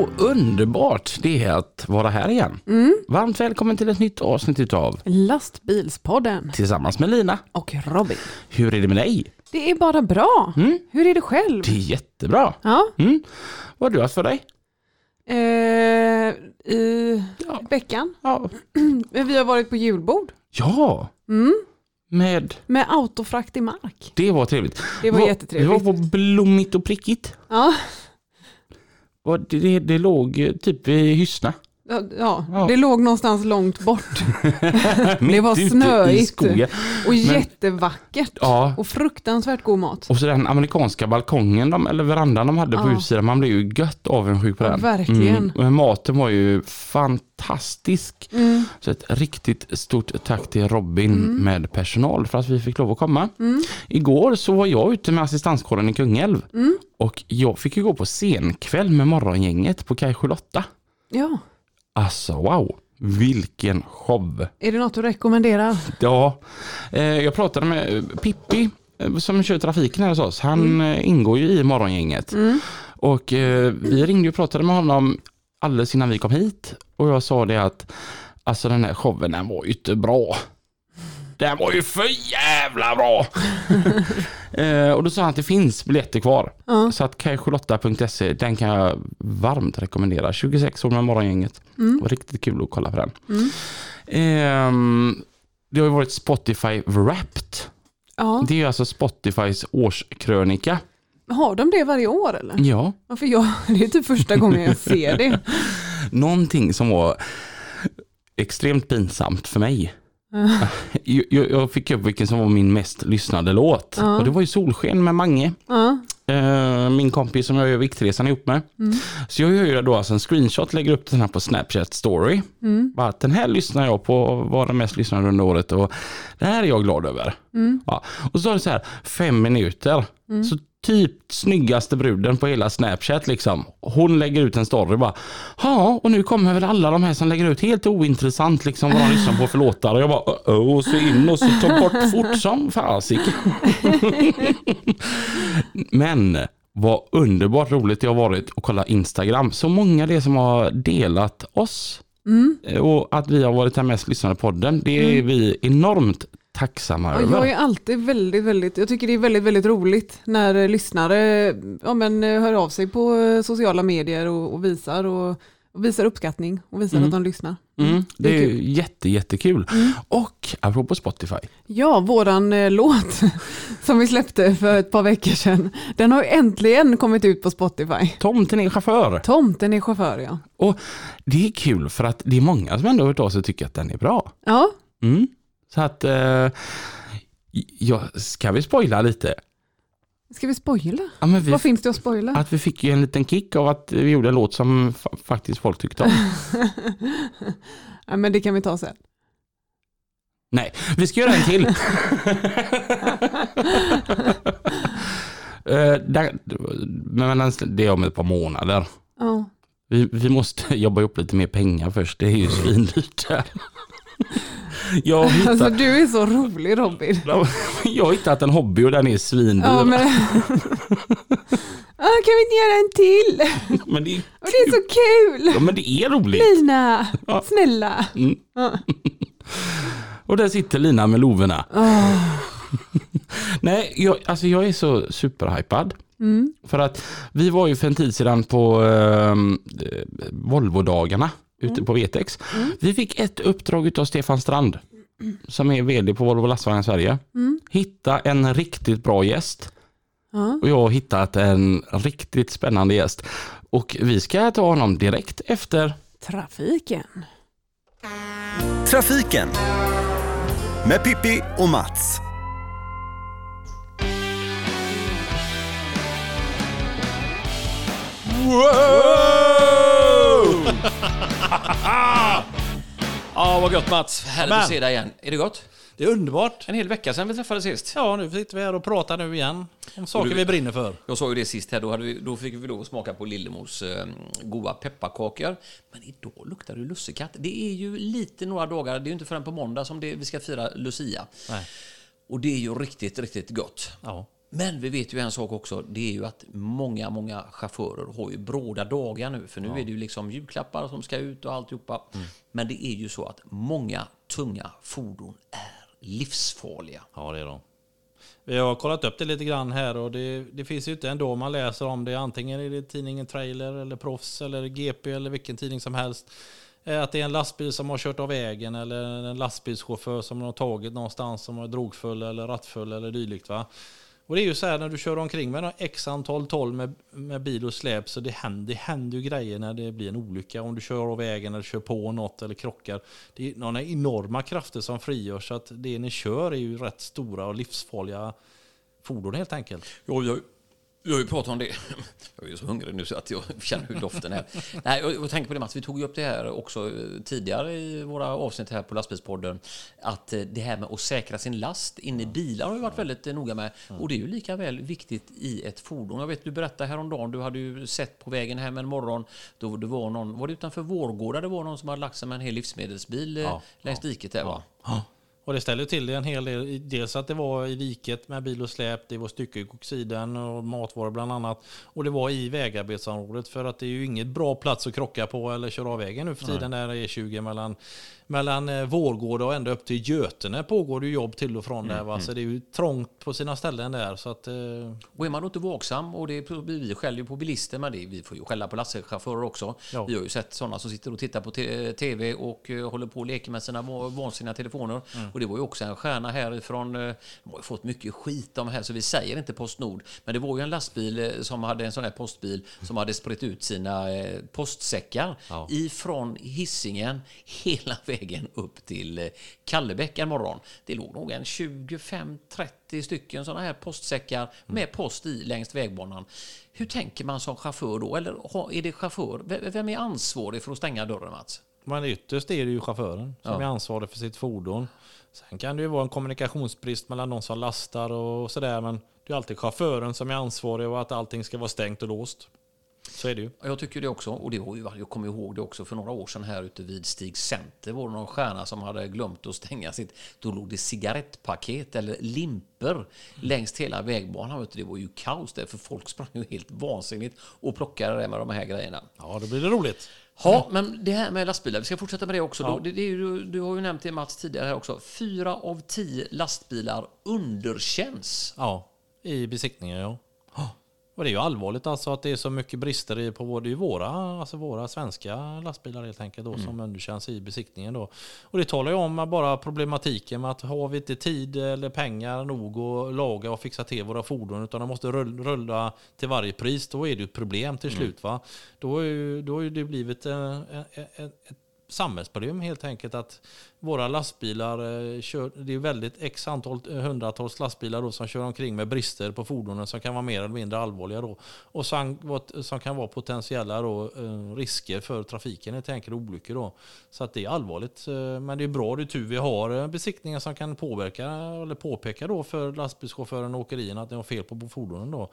Så underbart det är att vara här igen. Varmt välkommen till ett nytt avsnitt utav Lastbilspodden Tillsammans med Lina. och Robin. Hur är det med dig? Det är bara bra. Mm. Hur är det själv? Det är jättebra. Ja, Mm. Vad har du haft för dig? eh, i Ja. veckan. Ja. Vi har varit på julbord ja. mm. Med... med autofrakt i mark. Det var trevligt. Det var Vi jättetrevligt. var på Blommigt och prickigt. Ja, och det, det, låg eh, typ i Hyssna ja, ja, det låg någonstans långt bort Mitt var snöigt. och jättevackert. Ja. Och fruktansvärt god mat. Och så den amerikanska balkongen, de, eller verandan de hade på Ja. utsidan, man blev ju gött avundsjuk på den. verkligen. Men maten var ju fantastisk. Mm. Så ett riktigt stort tack till Robin Mm. med personal för att vi fick lov att komma. Mm. Igår så var jag ute med assistanskåren i Kungälv Mm. och jag fick ju gå på scenkväll med morgongänget på Kaj 78. Ja, Alltså wow, vilken show! är det något du rekommenderar? Ja, eh, jag pratade med eh, Pippi eh, som kör trafiken här hos oss. Han eh, ingår ju i morgongänget. Mm. Och vi ringde och pratade med honom alldeles innan vi kom hit. Och jag sa det att alltså den här showen den var ju inte bra. Den var ju för jävla bra! eh, och då sa han att det finns biljetter kvar. Ja. Så att kajskolotta.se den kan jag varmt rekommendera. 26 år med morgongänget. Mm. Riktigt kul att kolla på den. Mm. Ehm, det har ju varit Spotify Wrapped. Ja. Det är alltså Spotifys årskrönika. Har de det varje år eller? Ja, Ja, för jag, det är typ första gången jag ser det. någonting som var extremt pinsamt för mig. Jag, jag fick upp vilken som var min mest lyssnade låt. Ja. Och det var ju Solsken med Mange. Eh, min kompis som jag gör Viktresan ihop med. Mm. Så jag gör ju då alltså en screenshot, lägger upp den här på Snapchat story. Mm. Bara att den här lyssnar jag på, var den mest lyssnade under året och det här är jag glad över. Mm. Ja. Och så har det så här fem minuter. Mm. Så typ snyggaste bruden på hela Snapchat liksom. Hon lägger ut en story bara. Ja, och nu kommer väl alla de här som lägger ut helt ointressant liksom vad de lyssnar på för låtar. Och jag bara oh, oh, och så in och så ta bort fort som fasiken. Men vad underbart roligt det har varit att kolla Instagram. Så många det som har delat oss Mm. och att vi har varit den mest lyssnade podden. Det är vi enormt tacksamma över. jag är alltid väldigt, väldigt, jag tycker det är väldigt, väldigt roligt när lyssnare ja, men, hör av sig på eh, sociala medier och, och visar och, och visar uppskattning och visar Mm. att de lyssnar. Mm, det det är är kul. jätte, jättekul. Mm. Och apropå Spotify. Ja, våran eh, låt som vi släppte för ett par veckor sedan, den har äntligen kommit ut på Spotify. Tomten är chaufför. Tomten är chaufför ja. Och det är kul för att det är många som ändå har hört av sig och tycker att den är bra. Ja, Mm. Så att, eh, ja, ska vi spoila lite? ska vi spoila? Ja, vi, Vad finns det att spoila? att vi fick ju en liten kick av att vi gjorde en låt som fa- faktiskt folk tyckte om. ja, men det kan vi ta sen. Nej, vi ska göra en till. Eh, där, men det är om ett par månader. Ja. Vi, vi måste jobba upp lite mer pengar först, det är ju svindyrt här. Jag hittat, Alltså du är så rolig Robin. jag har hittat en hobby och den är svindyr. Ja, men... ah, kan vi inte göra en till? men, det, är, Och det är så kul! ja, men det är roligt. Lina, Ja. snälla. Mm. Ja. Och där sitter Lina med loverna. Åh. Nej, jag, alltså jag är så superhypad. Mm. För att vi var ju för en tid sedan på eh, Volvo-dagarna ute på Vetex. Mm. Vi fick ett uppdrag av Stefan Strand som är vd på Volvo Lastvagnar Sverige. Mm. Hitta en riktigt bra gäst. Och jag har hittat en riktigt spännande gäst. Och vi ska ta honom direkt efter Trafiken. Trafiken med Pippi och Mats. Ja, vad gott Mats. Härligt Men. att se dig igen. Är det gott? Det är underbart. En hel vecka sedan vi träffades sist. Ja, nu sitter vi här och pratar nu igen om saker du- vi brinner för. Jag sa ju det sist här, då, vi, då fick vi att smaka på Lillemors eh, goda pepparkakor. Men idag luktar det lussekatt. Det är ju lite några dagar, det är ju inte förrän på måndag som det, vi ska fira Lucia. Nej. Och det är ju riktigt, riktigt gott. Ja. Men vi vet ju en sak också, det är ju att många, många chaufförer har ju bråda dagar nu, för nu är det ju liksom julklappar som ska ut och alltihopa. Men det är ju så att många tunga fordon är livsfarliga. ja, det är de. Vi har kollat upp det lite grann här och det, det finns ju inte ändå man läser om det. Antingen är det tidningen Trailer eller Proffs eller GP eller vilken tidning som helst. Eh, Att det är en lastbil som har kört av vägen eller en lastbilschaufför som har tagit någonstans som är drogfull eller rattfull eller dylikt. Va? Och det är ju så här när du kör omkring med x antal tolv med, med bil och släp så det händer, det händer ju grejer när det blir en olycka. Om du kör av vägen eller kör på något eller krockar. Det är några enorma krafter som frigörs så att det ni kör är ju rätt stora och livsfarliga fordon helt enkelt. Jo, jag, jag har ju pratat om det. Jag är så hungrig nu så att jag känner hur doften är. Nej, jag tänker på det Mats, vi tog ju upp det här också eh, tidigare i våra avsnitt här på lastbilspodden. Att eh, det här med att säkra sin last in i bilar har vi varit väldigt eh, noga med. Och det är ju lika väl viktigt i ett fordon. Jag vet, du berättade häromdagen, du hade ju sett på vägen hem en morgon, då det var någon, var det utanför Vårgårda, det var någon som hade lagt sig med en hel livsmedelsbil Ja, längs diket där va? Och det ställer till det en hel del. Dels att det var i diket med bil och släp, det var styckegoxiden och matvaror bland annat. Och det var i vägarbetsområdet för att det är ju inget bra plats att krocka på eller köra av vägen nu för tiden när det är 20 mellan, mellan eh, Vårgårda och ända upp till Götene pågår det jobb till och från där. Va? Så det är ju trångt på sina ställen där. Så att, eh, Och är man då inte vaksam, och det blir vi skäller ju på bilister, men det, vi får ju skälla på lastbilschaufförer också. Ja. Vi har ju sett sådana som sitter och tittar på tv och eh, håller på och leker med sina va- vansinniga telefoner. Och det var ju också en stjärna härifrån, eh, de har ju fått mycket skit om det här, så vi säger inte Postnord. Men det var ju en lastbil eh, som hade en sån här postbil som hade spritt ut sina eh, postsäckar Ja. ifrån hissingen hela vägen upp till eh, Kallebäck en morgon. Det låg nog en 25-30 stycken sådana här postsäckar med post i längs vägbanan. Hur tänker man som chaufför då? Eller är det chaufför? Vem är ansvarig för att stänga dörren, Mats? Men ytterst är det ju chauffören som Ja. är ansvarig för sitt fordon. Sen kan det ju vara en kommunikationsbrist mellan de som lastar och sådär. Men det är alltid chauffören som är ansvarig och att allting ska vara stängt och låst. Så är det ju. Ja, Jag tycker det också. Och det var ju, jag kommer ihåg det också för några år sedan här ute vid Stig Center var det någon stjärna som hade glömt att stänga sitt. Då låg det cigarettpaket eller limper längs hela vägbanan. Det var ju kaos där för folk sprang ju helt vansinnigt och plockade det med de här grejerna. Ja, då blir det roligt. Ja, men det här med lastbilar, vi ska fortsätta med det också. Ja. Det, det ju, du har ju nämnt det Mats tidigare här också. Fyra av tio lastbilar underkänns. Ja, i besiktningen ja. Och det är ju allvarligt alltså att det är så mycket brister i på är ju våra, alltså våra svenska lastbilar helt enkelt då som underkänns i besiktningen då. Och det talar ju om bara problematiken med att har vi inte tid eller pengar nog att laga och fixa till våra fordon utan de måste rull- rulla till varje pris, då är det ett problem till slut va. Då är ju, då har ju det blivit eh, ett, ett, ett samhällsproblem helt enkelt att våra lastbilar eh, kör, det är väldigt x antal eh, hundratals lastbilar då som kör omkring med brister på fordonen som kan vara mer eller mindre allvarliga då och som, som kan vara potentiella då, eh, risker för trafiken helt enkelt olyckor då. Så att det är allvarligt men det är bra, det är tur vi har besiktningar som kan påverka eller påpeka då för lastbilschauffören och åkerierna att de har fel på fordonen då.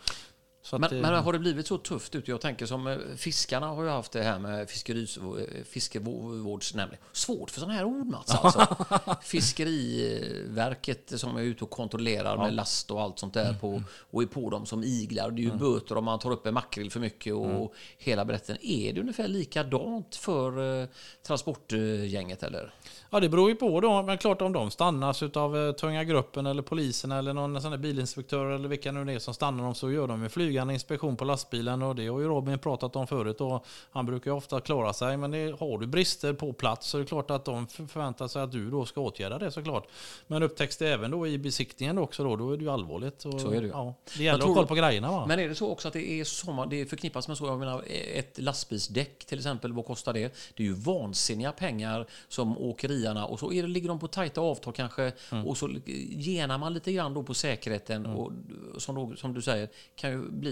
Att, Men, men har det blivit så tufft ute? Jag tänker som eh, fiskarna har ju haft det här med fiskeris, eh, fiskevårdsnämnden. Svårt för sådana här ord Mats alltså. Fiskeriverket som är ute och kontrollerar med last och allt sånt där på, och är på dem som iglar. Det är ju böter om man tar upp en makrill för mycket och hela berätten. Är det ungefär likadant för eh, transportgänget eller? Ja, det beror ju på då. Men klart om de stannas av eh, tunga gruppen eller polisen eller någon sån där bilinspektör eller vilka nu det är som stannar dem så gör de en flygande inspektion på lastbilen och det har ju Robin pratat om förut och han brukar ju ofta klara sig men det, har du brister på plats så är det klart att de för- förväntar sig att du då ska åtgärda det såklart. Men upptäcks det även då i besiktningen också då, då är det ju allvarligt. Och, Så är det ju. Ja, det gäller att ha koll på grejerna va? Men är det så också att det är som, det förknippas med så, jag menar, ett lastbilsdäck till exempel, vad kostar det? Det är ju vansinniga pengar som åkerierna, och så är det, ligger de på tajta avtal kanske, och så genar man lite grann då på säkerheten, och som, då, som du säger, kan ju bli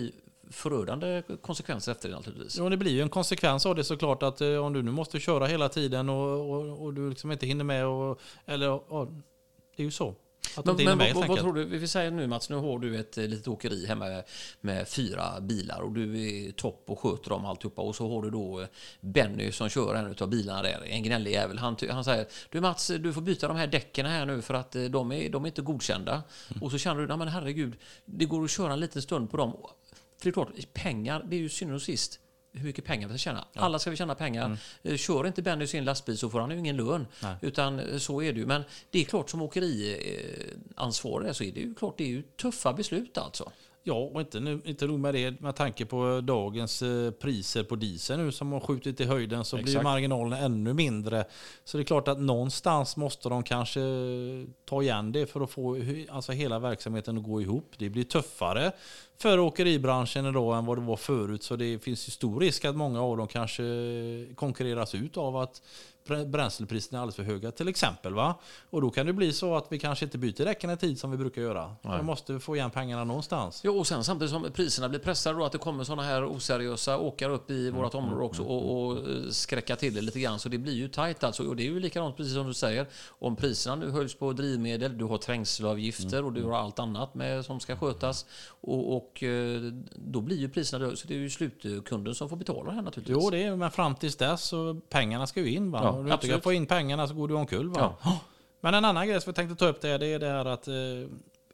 förödande konsekvenser efter det naturligtvis. Ja, det blir ju en konsekvens av det såklart att eh, om du nu måste köra hela tiden och, och, och du liksom inte hinner med och, eller ja, det är ju så. Att Men, men med vad, vad tror du? Vi säger nu Mats, nu har du ett eh, litet åkeri hemma med, med fyra bilar och du är topp och sköter dem alltihopa och så har du då eh, Benny som kör en av bilarna där, en gnällig jävel. Han, han säger du Mats, du får byta de här däcken här nu för att de är, de är inte godkända. Mm. Och så känner du, nej men herregud, det går att köra en liten stund på dem. För det är klart, pengar, det är ju synd och sist hur mycket pengar vi ska tjäna. Alla ska vi tjäna pengar. Eh, Kör inte Benny sin lastbil så får han ju ingen lön. Mm. Nej. Utan eh, så är det ju. Men det är klart som åkeriansvarig så är det ju klart det är ju tuffa beslut alltså. Ja, och inte, nu, inte nog med det. Med tanke på dagens eh, priser på diesel nu som har skjutit i höjden så blir Exakt. marginalen ännu mindre. Så det är klart att någonstans måste de kanske ta igen det för att få alltså hela verksamheten att gå ihop. Det blir tuffare för åkeribranschen idag än vad det var förut. Så det finns ju stor risk att många av dem kanske konkurreras ut av att bränslepriserna är alldeles för höga till exempel. Va? Och då kan det bli så att vi kanske inte byter däcken i tid som vi brukar göra. Nej. Vi måste få igen pengarna någonstans. Ja, och sen samtidigt som priserna blir pressade då att det kommer sådana här oseriösa åkare upp i vårt område också och, och eh, skräcka till det lite grann. Så det blir ju tajt alltså. Och det är ju likadant precis som du säger. Om priserna nu höjs på drivmedel, du har trängselavgifter och du har allt annat med, som ska skötas. Och, och eh, då blir ju priserna, så det är ju slutkunden som får betala det här naturligtvis. Jo, det är, men fram tills dess så pengarna ska ju in. Va? Ja, Om du inte kan få in pengarna så går du omkull. Va? Men en annan grej som jag tänkte ta upp det, det är det här att eh,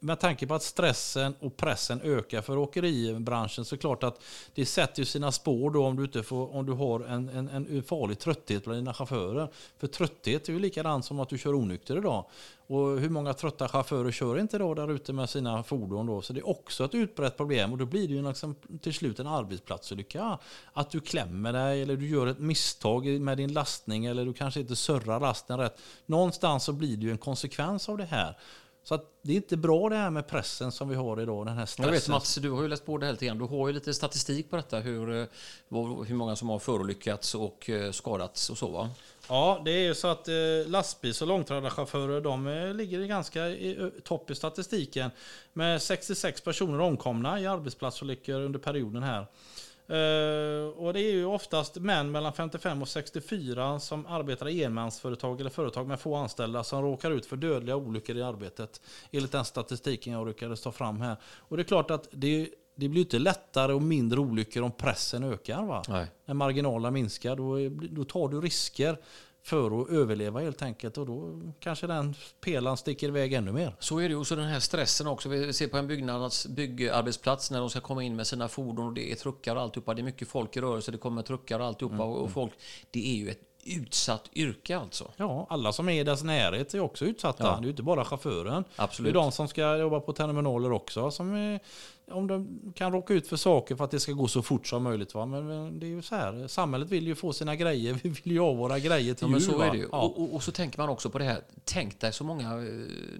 med tanke på att stressen och pressen ökar för åkeribranschen så är det klart att det sätter ju sina spår då om du, inte får, om du har en, en, en farlig trötthet bland dina chaufförer. För trötthet är ju likadant som att du kör onykter idag. Och hur många trötta chaufförer kör inte då där ute med sina fordon då? Så det är också ett utbrett problem och då blir det ju liksom till slut en arbetsplatsolycka. Att du klämmer dig eller du gör ett misstag med din lastning eller du kanske inte surrar lasten rätt. Någonstans så blir det ju en konsekvens av det här. Så att det är inte bra det här med pressen som vi har idag, den här Jag stressen. vet Mats, du har ju läst på det här lite grann. Du har ju lite statistik på detta, hur, eh, hur många som har förolyckats och eh, skadats och så va? Ja, det är ju så att eh, lastbils och långtradarchaufförer de eh, ligger ganska i topp i statistiken med 66 personer omkomna i arbetsplatsolyckor under perioden här. Eh, och det är ju oftast män mellan 55 och 64 som arbetar i enmansföretag eller företag med få anställda som råkar ut för dödliga olyckor i arbetet. Enligt den statistiken jag lyckades ta fram här. Och det är klart att det, det blir inte lättare och mindre olyckor om pressen ökar. Va? Nej. När marginalerna minskar då, då tar du risker för att överleva helt enkelt och då kanske den pelaren sticker iväg ännu mer. Så är det ju. Och så den här stressen också. Vi ser på en byggnads, byggarbetsplats när de ska komma in med sina fordon och det är truckar och alltihopa. Det är mycket folk i rörelse, det kommer truckar och alltihopa. Och folk, det är ju ett utsatt yrke alltså. Ja, alla som är i dess närhet är också utsatta. Ja. Det är inte bara chauffören. Absolut. Det är de som ska jobba på terminaler också. Som är, om de kan råka ut för saker för att det ska gå så fort som möjligt. Va? Men det är ju så här, samhället vill ju få sina grejer. Vi vill ju ha våra grejer till Ja, men jul. så är det ju. Ja. Och, och, och så tänker man också på det här. Tänk dig så många, eh,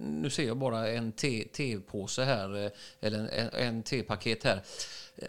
nu ser jag bara en te- tepåse här, eh, eller en, en- tepaket här.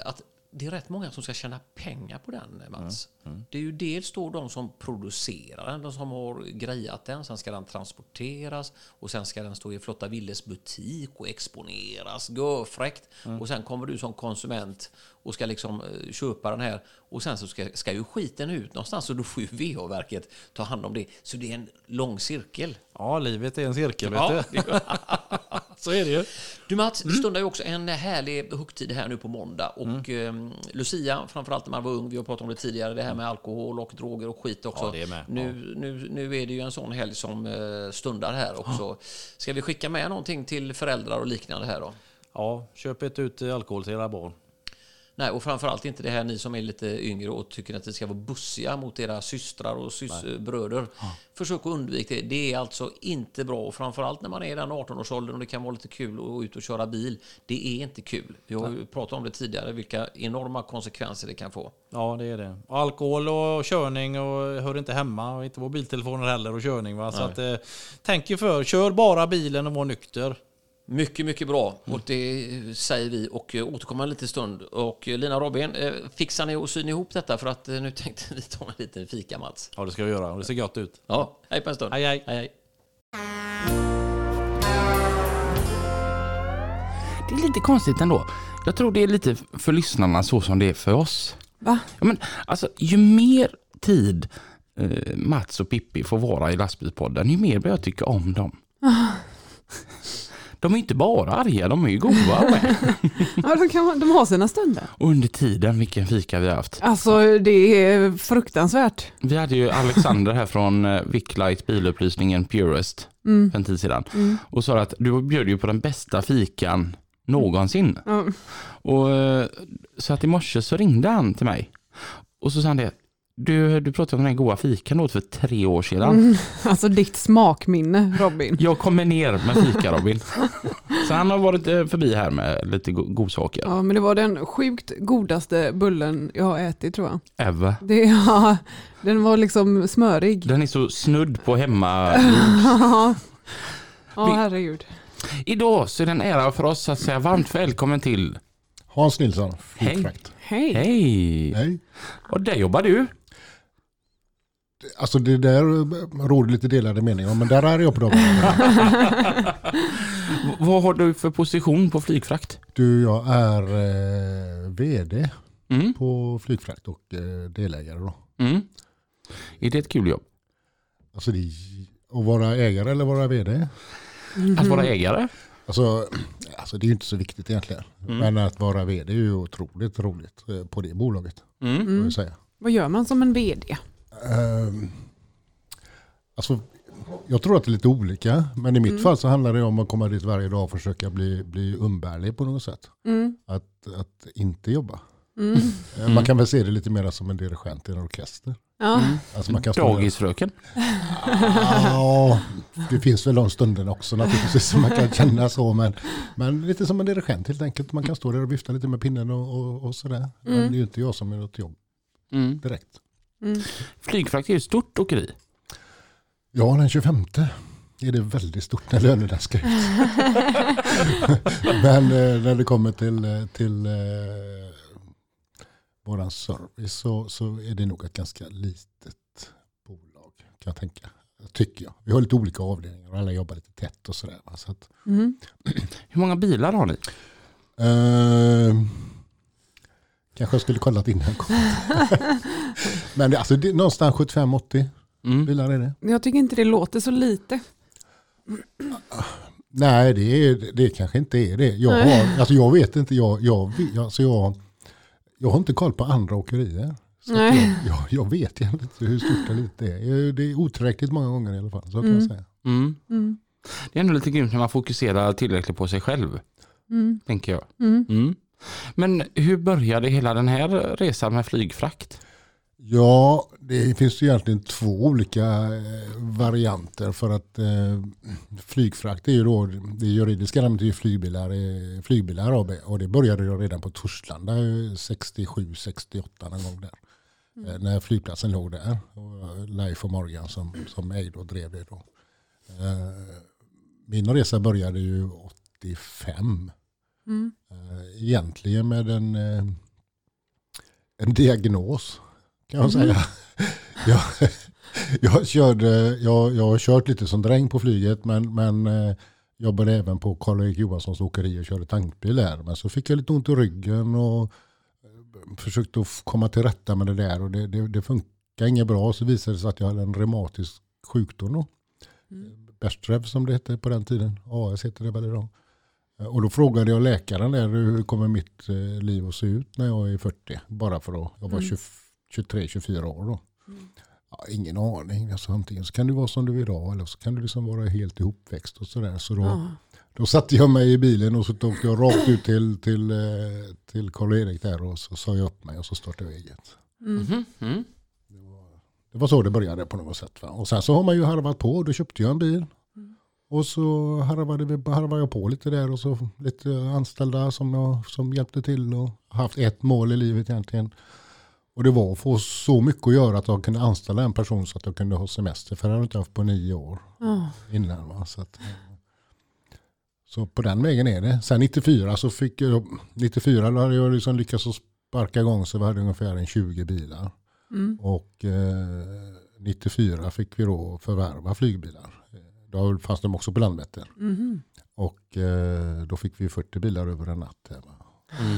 Att det är rätt många som ska tjäna pengar på den, Mats. Det är ju dels då de som producerar den, de som har grejat den, sen ska den transporteras och sen ska den stå i Flotta Villes butik och exponeras, görfräckt. Och sen kommer du som konsument och ska liksom eh, köpa den här och sen så ska, ska ju skiten ut någonstans och då får ju VH-verket ta hand om det. Så det är en lång cirkel. ja, livet är en cirkel. Ja, Vet du? så är det ju. Du Mats, det stundar ju också en härlig högtid här nu på måndag. Och Mm. eh, Lucia, framförallt när man var ung, vi har pratat om det tidigare, det här med alkohol och droger och skit också. Ja, det är med. Nu, nu, nu är det ju en sån helg som eh, stundar här också. Ska vi skicka med någonting till föräldrar och liknande här då? Ja, köp inte ut alkohol till era barn. Nej, och framförallt inte det här ni som är lite yngre och tycker att ni ska vara bussiga mot era systrar och sys- bröder. Försök att undvika det. Det är alltså inte bra. Och framförallt när man är i den 18-årsåldern och det kan vara lite kul att gå ut och köra bil. Det är inte kul. Vi har ju pratat om det tidigare, vilka enorma konsekvenser det kan få. Ja, det är det. Och alkohol och körning och hör inte hemma. Och inte mobiltelefoner heller och körning. Va? Så att, eh, tänk er för. Kör bara bilen och var nykter. Mycket, mycket bra. Och det säger vi och eh, återkommer en liten stund. Och eh, Lina Robin, eh, fixar ni och syr ni ihop detta? För att nu tänkte vi ta en liten fika, Mats. Ja, det ska vi göra. Och det ser gott ut. Ja, hej på en stund. Hej, hej. hej, hej. det är lite konstigt ändå. Jag tror det är lite för lyssnarna så som det är för oss. Va? Ja, men, alltså, ju mer tid eh, Mats och Pippi får vara i lastbilspodden, ju mer börjar jag tycka om dem. De är inte bara arga, de är ju goa med. Ja, de, kan, de har sina stunder. Och under tiden, vilken fika vi har haft. Alltså det är fruktansvärt. Vi hade ju Alexander här från eh, Wicklight bilupplysningen Purest Mm. för en tid sedan. Och sa att du bjöd ju på den bästa fikan någonsin. Ja. Och, eh, så att i morse så ringde han till mig. Och så sa han det, du, du pratade om den här goda fikan åt för tre år sedan. Mm. Alltså ditt smakminne Robin. Jag kommer ner med fika Robin. så han har varit eh, förbi här med lite go- godsaker. Ja men det var den sjukt godaste bullen jag har ätit tror jag. Eva. Det, ja, den var liksom smörig. Den är så snudd på hemma. Ja, herregud. Idag så är det en ära för oss att säga varmt välkommen till Hans Nilsson. Hej. Hej! Hej. Och där jobbar du. Alltså det där råder lite delade meningar om, men där är jag på dagarna. V- vad har du för position på flygfrakt? Du, jag är eh, vd Mm. på Flygfrakt och eh, delägare då. Mm. Är det ett kul jobb? Alltså det, att vara ägare eller vara vd? Att vara ägare? Alltså, alltså det är ju inte så viktigt egentligen. Men att vara vd är ju otroligt roligt eh, på det bolaget. Mm. säga. Vad gör man som en vd? Ehm, alltså, jag tror att det är lite olika. Men i mitt fall så handlar det om att komma dit varje dag och försöka bli, bli umbärlig på något sätt. Mm. Att, att inte jobba. Mm. Eh, Man kan väl se det lite mer som en dirigent i en orkester. Ja. Alltså man kan Dagisfröken? Ja, det finns väl de stunderna också naturligtvis som man kan känna så. Men, men lite som en dirigent helt enkelt. Man kan stå där och vifta lite med pinnen och, och, och sådär. Men det är ju inte jag som gör något jobb Mm. direkt. Mm. Flygfrakt är ju ett stort åkeri. Ja, den 25 är det väldigt stort när lönerna ska ut. Men eh, när det kommer till, eh, till eh, våran service så, så är det nog ett ganska litet bolag kan jag tänka. Tycker jag. Vi har lite olika avdelningar och alla jobbar lite tätt och sådär. Så att, Mm. Hur många bilar har ni? eh, kanske jag skulle kollat innan. Men det, alltså, det är någonstans 75-80 Mm. bilar är det. Jag tycker inte det låter så lite. Nej, det, är, det kanske inte är det. Jag, har, alltså jag vet inte, jag, jag, alltså jag, jag har inte koll på andra åkerier. Så jag, jag, jag vet egentligen inte hur stort eller det är. Det är otillräckligt många gånger i alla fall. Så kan jag Mm. säga. Mm. Mm. Det är ändå lite grymt när man fokuserar tillräckligt på sig själv, Mm. tänker jag. Mm. Mm. Men hur började hela den här resan med flygfrakt? Ja, det finns ju egentligen två olika eh, varianter för att eh, flygfrakt är ju då, det juridiska namnet är ju flygbilar, eh, flygbilar AB och det började ju redan på Torslanda 67-68 någon gång där. Eh, när flygplatsen låg där. Och Leif och Morgan som, som ägde och drev det då. Eh, min resa började ju 85. Mm. Eh, egentligen med en, eh, en diagnos kan jag säga. jag, jag, körde, jag, jag har kört lite som dräng på flyget men, men eh, jobbade även på Karl-Erik Johanssons åkeri och körde tankbil där. Men så fick jag lite ont i ryggen och försökte att komma till rätta med det där och det, det, det funkar inget bra. Så visade det sig att jag hade en reumatisk sjukdom då. Bestrev som det hette på den tiden. AS heter det väl idag. Eh, Och då frågade jag läkaren där hur kommer mitt eh, liv att se ut när jag är 40. Bara för att jag var 23-24 år då. Ja, ingen aning. Alltså, antingen så kan du vara som du är idag eller så kan du liksom vara helt ihopväxt och sådär. Så då, Ja. då satte jag mig i bilen och så tog jag rakt ut till, till, eh, till Karl-Erik där och så sa jag upp mig och så startade jag eget. Mhm. Mm. Det var så det började på något sätt. Va? Och sen så har man ju harvat på. Då köpte jag en bil. Och så harvade, vi, harvade jag på lite där och så lite anställda som, jag, som hjälpte till och haft ett mål i livet egentligen. Och det var att få så mycket att göra att jag kunde anställa en person så att jag kunde ha semester. För det hade jag inte haft på nio år Ja. innan. Va? Så, att, så på den vägen är det. Sen 94 så fick jag, 94 då hade jag liksom lyckats att sparka igång så vi hade ungefär en 20 bilar. Mm. Och eh, 94 fick vi då förvärva flygbilar. Då fanns de också på Landvetter. Mhm. Och eh, då fick vi 40 bilar över en natt. Mm.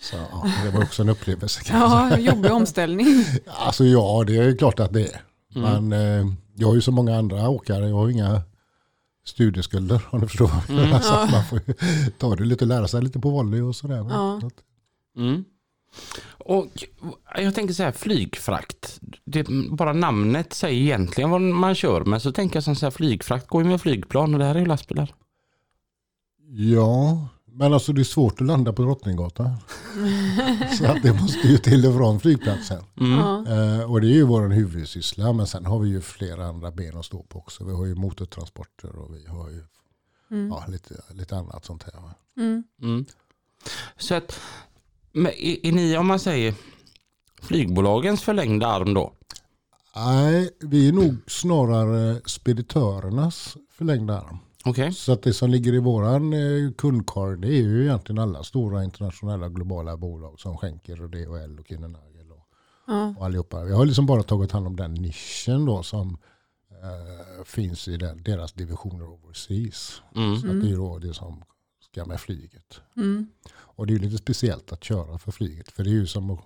Så ja, det var också en upplevelse. Ja, jobbig omställning. Alltså ja, det är klart att det är. Mm. Men eh, jag har ju så många andra åkare, jag har ju inga studieskulder om du förstår. Mm. Alltså, att man får ju ta det lite och lära sig lite på volley och sådär. Ja. Och jag tänker så här flygfrakt. Det, bara namnet säger egentligen vad man kör men så tänker jag som så här flygfrakt går ju med flygplan och det här är ju lastbilar. Ja, men alltså det är svårt att landa på Drottninggatan. så att det måste ju till och från flygplatsen. Mm. Eh, och det är ju vår huvudsyssla men sen har vi ju flera andra ben att stå på också. Vi har ju motortransporter och vi har ju Mm. ja, lite, lite annat sånt här. Mm. Mm. Så att men är, är ni om man säger flygbolagens förlängda arm då? Nej, vi är nog snarare speditörernas förlängda arm. Okej. Så att det som ligger i våran eh, kundkorg det är ju egentligen alla stora internationella globala bolag som skänker och DHL och Kinnenagel och, Ja. och allihopa. Vi har liksom bara tagit hand om den nischen då som eh, finns i den, deras divisioner overseas. Mm. Så att det är då det som ska med flyget. Mm. Och det är ju lite speciellt att köra för flyget. För det är ju som att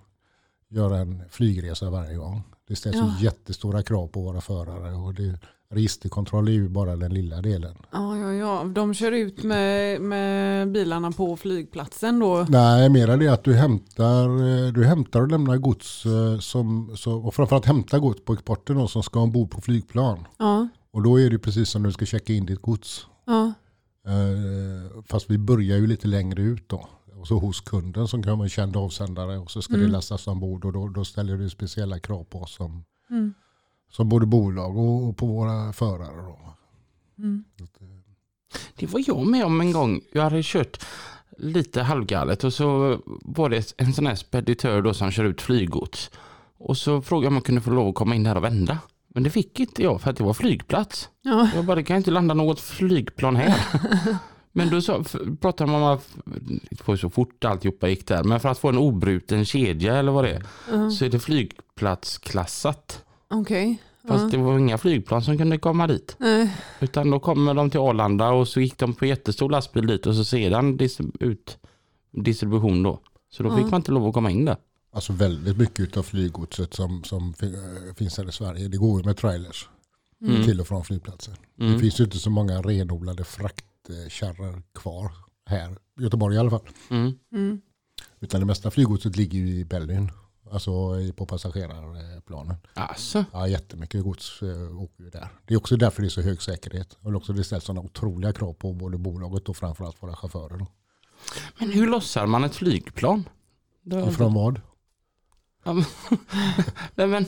göra en flygresa varje gång. Det ställs Ja. ju jättestora krav på våra förare. Och det, registerkontroll är ju bara den lilla delen. Ja, ja, ja. De kör ut med, med bilarna på flygplatsen då. Nej, mera det att du hämtar, du hämtar och lämnar gods eh, som, så, och framförallt hämta gods på exporten då, som ska ombord på flygplan. Ja, Och då är det precis som när du ska checka in ditt gods. ja, fast vi börjar ju lite längre ut då. Och så hos kunden som kan vara en känd avsändare och så ska det Mm. lastas ombord och då, då ställer det speciella krav på oss som, Mm. som både bolag och, och på våra förare. Då. Mm. Det var jag med om en gång. Jag hade kört lite halvgalet och så var det en sån här speditör då som kör ut flyggods. Och så frågade jag om jag kunde få lov att komma in där och vända. Men det fick inte jag för att det var flygplats. ja. Jag bara, det kan inte landa något flygplan här. Men då så, pratade man om att det var så fort alltihopa gick där. Men för att få en obruten kedja eller vad det är ja. så är det flygplatsklassat. Okej. Fast Ja. det var inga flygplan som kunde komma dit. Nej. Utan då kommer de till Arlanda och så gick de på jättestor lastbil dit och så sedan dis- ut distribution då. Så då fick Ja. man inte lov att komma in där. Alltså väldigt mycket av flyggodset som, som eh, finns här i Sverige, det går ju med trailers Mm. till och från flygplatsen. Det Mm. finns ju inte så många renodlade fraktkärror kvar här, Göteborg i alla fall. Mm. Mm. Utan det mesta flyggodset ligger ju i Berlin, alltså på passagerarplanen. Alltså, Ja, jättemycket gods eh, åker ju där. Det är också därför det är så hög säkerhet. Och också det ställs sådana otroliga krav på både bolaget och framförallt våra chaufförer. Då. men hur lossar man ett flygplan? Det Från vad? Nej men,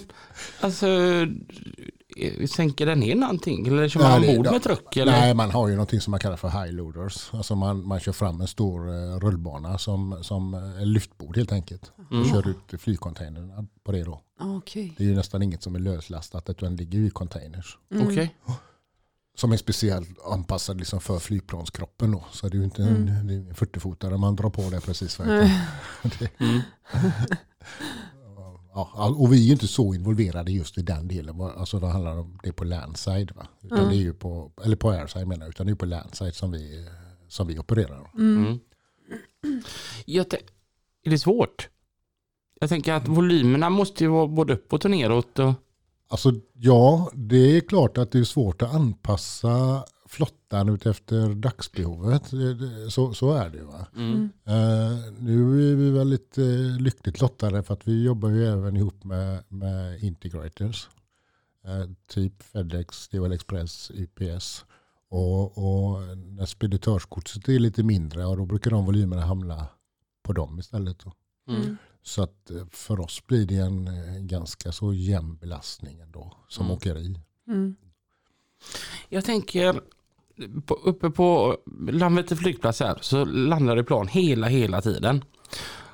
alltså, eh, sänker den ner någonting? Eller kör man ombord med truck? Eller? Nej, man har ju någonting som man kallar för high loaders. Alltså man, man kör fram en stor eh, rullbana som, som eh, lyftbord helt enkelt. Mm. Och kör ut flygcontainern på det då. Okej. Det är ju nästan inget som är löslastat utan den ligger ju i containers. Mm. Okej. Som är speciellt anpassad liksom för flygplanskroppen då. Så det är ju inte en, Mm. en 40-fotare man drar på det precis. Mm. Ja, och vi är ju inte så involverade just i den delen. Alltså det handlar om det på landside. Va? Utan Mm. det är ju på, eller på airside menar jag. Utan det är på landside som vi, som vi opererar. Mm. Mm. Jag är det svårt? Jag tänker att volymerna måste ju vara både uppåt och neråt. Och... Alltså ja, det är klart att det är svårt att anpassa flottan utefter dagsbehovet. Så, så är det ju. Va? Mm. Eh, nu är vi väldigt uh, lyckligt lottade för att vi jobbar ju även ihop med, med integrators. Eh, typ Fedex, DHL Express, UPS. Och, och när speditörsgodset är lite mindre, ja, då brukar de volymerna hamna på dem istället. Då. Mm. Så att för oss blir det en ganska så jämn belastning ändå som Mm. åkeri. Mm. Jag tänker på, uppe på Landvetter flygplats här så landar det plan hela, hela tiden.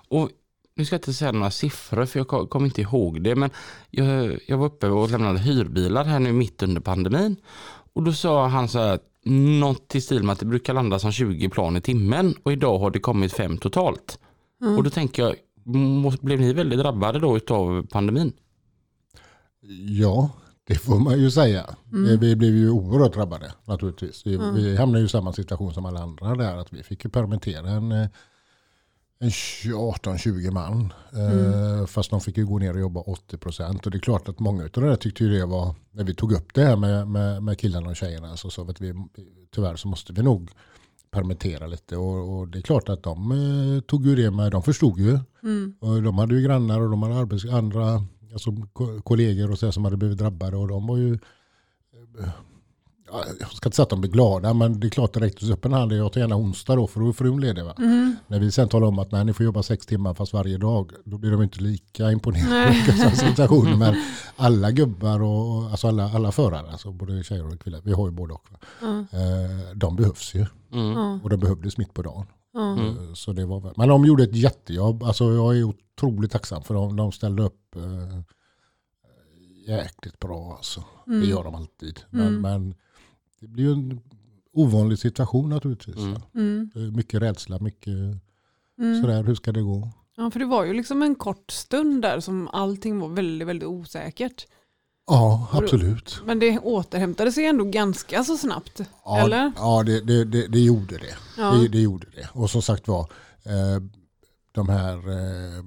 Och nu ska jag inte säga några siffror för jag kom- kommer inte ihåg det men jag, jag var uppe och lämnade hyrbilar här nu mitt under pandemin och då sa han så här något i stil med att det brukar landa som 20 plan i timmen och idag har det kommit fem totalt. Mm. Och då tänker jag, blev ni väldigt drabbade då utav pandemin? Ja, Det får man ju säga. Eh, Vi blev ju oerhört drabbade naturligtvis. Vi, vi hamnade ju i samma situation som alla andra där. Att vi fick ju permittera en, eh, en 18-20 man. Eh, Fast de fick ju gå ner och jobba 80 procent. Och det är klart att många av det där tyckte ju det var, när vi tog upp det här med, med, med killarna och tjejerna så sa vi att vi, tyvärr så måste vi nog permittera lite. Och, och det är klart att de eh, tog ju det med, de förstod ju. Och de hade ju grannar och de hade arbets, andra alltså, ko- kollegor och så här som hade blivit drabbade. Och de var ju, eh, ja, jag ska inte säga att de blev glada, men det är klart det räcktes upp en hand. Jag tar gärna onsdag då, för då är frun ledig. Va? När vi sen talar om att nej, ni får jobba sex timmar fast varje dag, då blir de inte lika imponerade. Men alla gubbar och alltså alla, alla förare, alltså både tjejer och killar, vi har ju både och. Va? Eh, de behövs ju. Och de behövdes mitt på dagen. Eh, Så det var, men de gjorde ett jättejobb. Alltså jag är otroligt tacksam för dem. De ställde upp eh, jäkligt bra. Alltså. Det gör de alltid. Men, men det blir ju en ovanlig situation naturligtvis. va. Det är Mycket rädsla, mycket sådär, hur ska det gå? Ja, för det var ju liksom en kort stund där som allting var väldigt, väldigt osäkert. Ja, absolut. Men det återhämtade sig ändå ganska så snabbt. Ja, eller? ja det, det, det, det gjorde det. Ja. det. Det gjorde det. Och som sagt var, eh, de här, eh,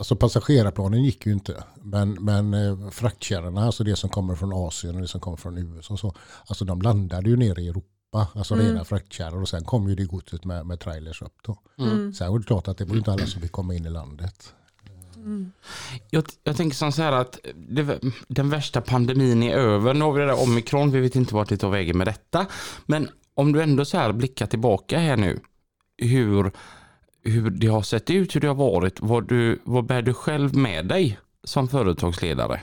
alltså passagerarplanen gick ju inte. Men, men eh, fraktkärrorna, alltså det som kommer från Asien och det som kommer från USA, och så, alltså de landade ju nere i Europa, alltså rena fraktkärror. Och sen kom ju det godset med, med trailers upp då. Sen var det klart att det var inte alla som fick komma in i landet. Jag, jag tänker som så här att det, den värsta pandemin är över. Nu har vi det där omikron, vi vet inte vart det tar vägen med detta. Men om du ändå så här blickar tillbaka här nu, hur, hur det har sett ut, hur det har varit, vad, du, vad bär du själv med dig som företagsledare?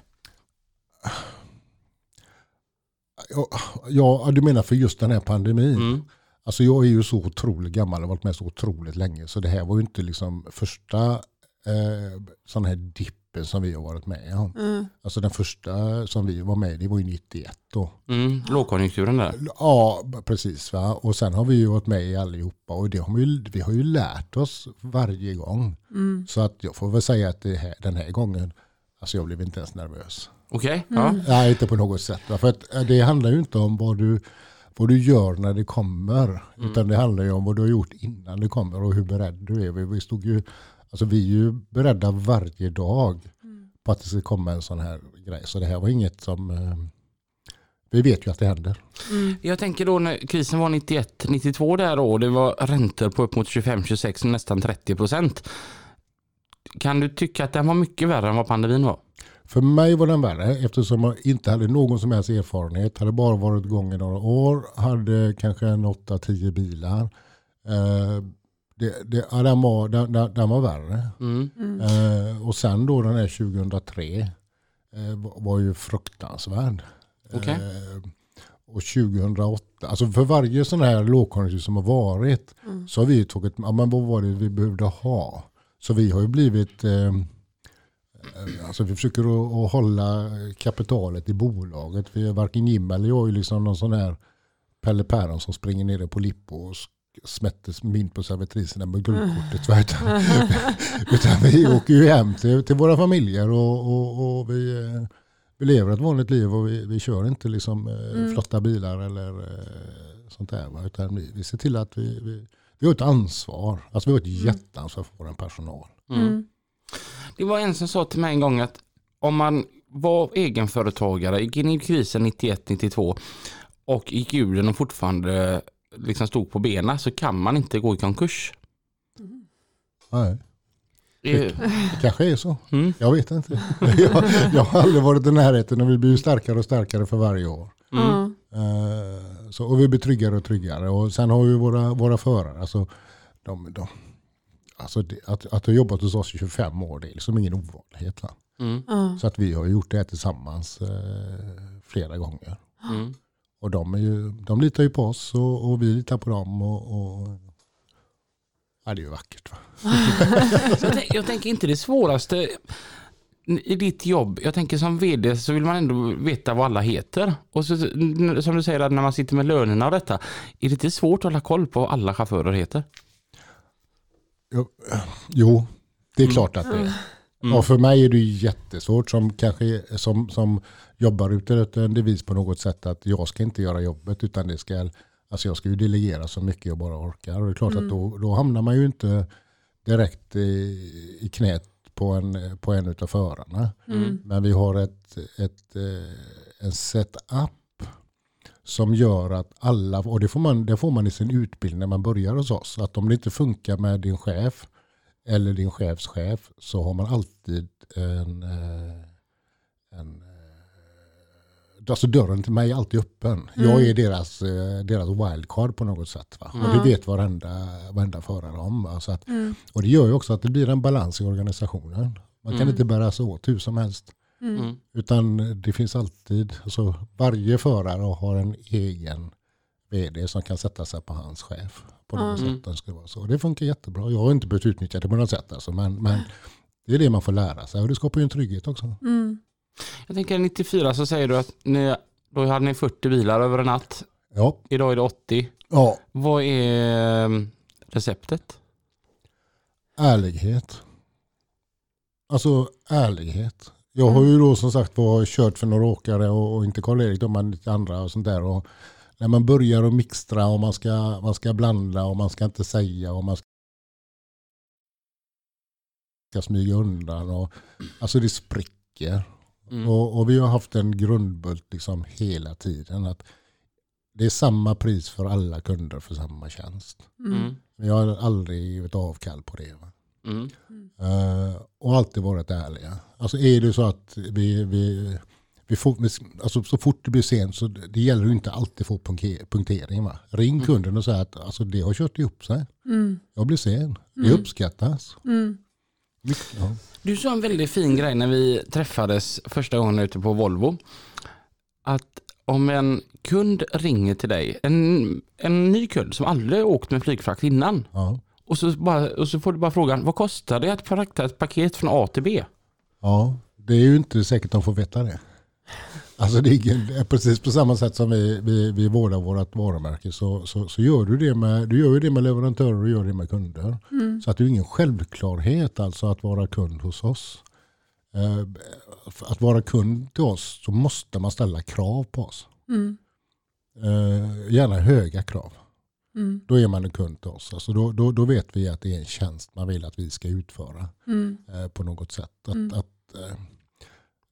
Ja, du menar för just den här pandemin? Mm. Alltså jag är ju så otroligt gammal och varit med så otroligt länge. Så det här var ju inte liksom första eh, sån här dippen som vi har varit med om. Alltså den första som vi var med i, det var ju 91 då. Mm, lågkonjunkturen där. Ja, precis. Va? Och sen har vi ju varit med i allihopa och det har vi, vi har ju lärt oss varje gång. Så att jag får väl säga att det här, den här gången, alltså jag blev inte ens nervös. Okej, ja. Nej, inte på något sätt. va. För att eh, det handlar ju inte om vad du, vad du gör när det kommer. Utan det handlar ju om vad du har gjort innan det kommer och hur beredd du är. Vi, vi, stod ju, alltså vi är ju beredda varje dag på att det ska komma en sån här grej. Så det här var inget som... Eh, vi vet ju att det händer. Jag tänker då när krisen var 91, 92 där då, det var räntor på upp mot 25, 26, nästan 30 procent. Kan du tycka att den var mycket värre än vad pandemin var? För mig var den värre eftersom jag inte hade någon som helst erfarenhet. Hade bara varit igång i några år. Hade kanske en 8-10 bilar. Eh, det, det, ja, den, var, den, den, den var värre. Mm. Eh, och sen då den här 2003 eh, var- var ju fruktansvärd. Okej. Eh, och 2008, alltså för varje sån här lågkonjunktur som har varit så har vi tagit, ja men vad var det vi behövde ha? Så vi har ju blivit, eh, eh, alltså vi försöker att, att hålla kapitalet i bolaget. Vi, varken Jim eller jag är ju liksom någon sån här Pelle Päron som springer nere på Lippo och smätter mynt på servitriserna med guldkortet. va, Utan, utan vi åker ju hem till, till våra familjer och, och, och vi, eh, vi lever ett vanligt liv och vi, vi kör inte liksom eh, flotta bilar eller eh, sånt där. Utan vi, vi ser till att vi, vi, vi har ett ansvar. Alltså vi har ett jätteansvar för vår personal. Det var en som sa till mig en gång att om man var egenföretagare, gick in i krisen 91-92 och gick ur den och fortfarande liksom stod på benen så kan man inte gå i konkurs. Nej. Det, kanske är så. Mm. Jag vet inte. jag, jag har aldrig varit i närheten och vi blir starkare och starkare för varje år. Ja. Eh, så, och vi blir tryggare och tryggare. Och sen har vi våra, våra förare. Alltså, de, de, alltså det, att, att ha jobbat hos oss i 25 år det är liksom ingen ovanlighet. Va? mm. Så att vi har gjort det här tillsammans eh, flera gånger. mm. Och de, är ju, de litar ju på oss och, och vi litar på dem. Och, och, ja, det är ju vackert. Va? jag, tänk, jag tänker inte det svåraste i ditt jobb, jag tänker som vd så vill man ändå veta vad alla heter. Och så, som du säger, när man sitter med lönerna och detta, är det inte svårt att hålla koll på vad alla chaufförer heter? Jo, Jo, det är klart att det är. Och för mig är det jättesvårt som kanske som, som jobbar ute en devis på något sätt att jag ska inte göra jobbet utan det ska, alltså jag ska ju delegera så mycket jag bara orkar. Och det är klart att då, då hamnar man ju inte direkt i, i knät på en, på en av förarna. Men vi har ett, ett, eh, en setup som gör att alla, och det får, man, det får man i sin utbildning när man börjar hos oss, att om det inte funkar med din chef eller din chefs chef så har man alltid en, eh, en eh, alltså dörren till mig är alltid öppen. Jag är deras, eh, deras wildcard på något sätt. Va? Och det vet varenda, varenda förare om. Va? Så att, Och det gör ju också att det blir en balans i organisationen. Man kan inte bära sig åt hur som helst. Mm. Utan det finns alltid, alltså varje förare har en egen vd som kan sätta sig på hans chef. På något sätt. Det, ska vara så. det funkar jättebra. Jag har inte behövt utnyttja det på något sätt. Alltså, men, men det är det man får lära sig och det skapar ju en trygghet också. Jag tänker 94 så säger du att ni, då hade ni 40 bilar över en natt. Ja, Idag är det 80. ja Vad är eh, receptet? ärlighet. Alltså ärlighet. Jag har ju då som sagt var kört för några åkare och, och inte Karl-Erik, de men lite andra och sånt där. Och när man börjar att mixtra och man ska, man ska blanda och man ska inte säga och man ska smyga undan. Och, alltså det spricker. Mm. Och, och vi har haft en grundbult liksom hela tiden. att Det är samma pris för alla kunder för samma tjänst. Mm. Vi har aldrig givit avkall på det. Va? Mm. Eh, och alltid varit ärliga. Alltså är det så att vi, vi, vi får, alltså så fort det blir sent så det gäller ju inte alltid få punke- punktering. Va? Ring kunden och säg att alltså, det har kört ihop sig. Jag blir sen. Det uppskattas. Mycket, ja. Du sa en väldigt fin grej när vi träffades första gången ute på Volvo. Att om en kund ringer till dig, en, en ny kund som aldrig åkt med flygfrakt innan. Ja. Och så, bara, och så får du bara frågan, vad kostar det att frakta ett paket från A till B? ja, det är ju inte säkert de får veta det. Alltså det är precis på samma sätt som vi, vi, vi vårdar vårt varumärke så, så, så gör du det med, du gör det med leverantörer och gör det med kunder. Så att det är ingen självklarhet alltså att vara kund hos oss. Eh, Att vara kund till oss så måste man ställa krav på oss. Eh, Gärna höga krav. Då är man en kund till oss. Alltså då, då, då vet vi att det är en tjänst man vill att vi ska utföra eh, på något sätt. Att, att, eh,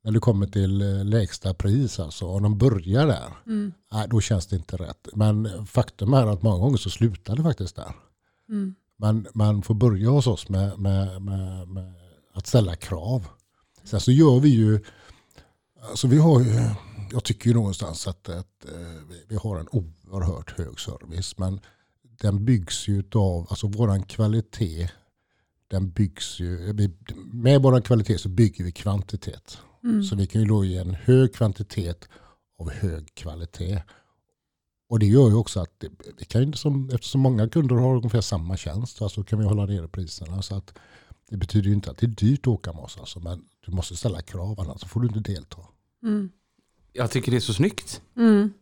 när det kommer till eh, lägsta pris, alltså, om de börjar där, nej, då känns det inte rätt. Men faktum är att många gånger så slutar det faktiskt där. Man, man får börja hos oss med, med, med, med att ställa krav. Sen så gör vi ju, alltså vi har ju, jag tycker ju någonstans att, att eh, vi- har en oerhört hög service. Men den byggs ju av, alltså våran kvalitet, den byggs ju, med våran kvalitet så bygger vi kvantitet. Så vi kan ju då ge en hög kvantitet av hög kvalitet. Och det gör ju också att det, det kan ju, som, eftersom många kunder har ungefär samma tjänst, alltså kan vi hålla nere priserna. Så att det betyder ju inte att det är dyrt att åka med oss, alltså, men du måste ställa krav, annars får du inte delta. Jag tycker det är så snyggt. Mm.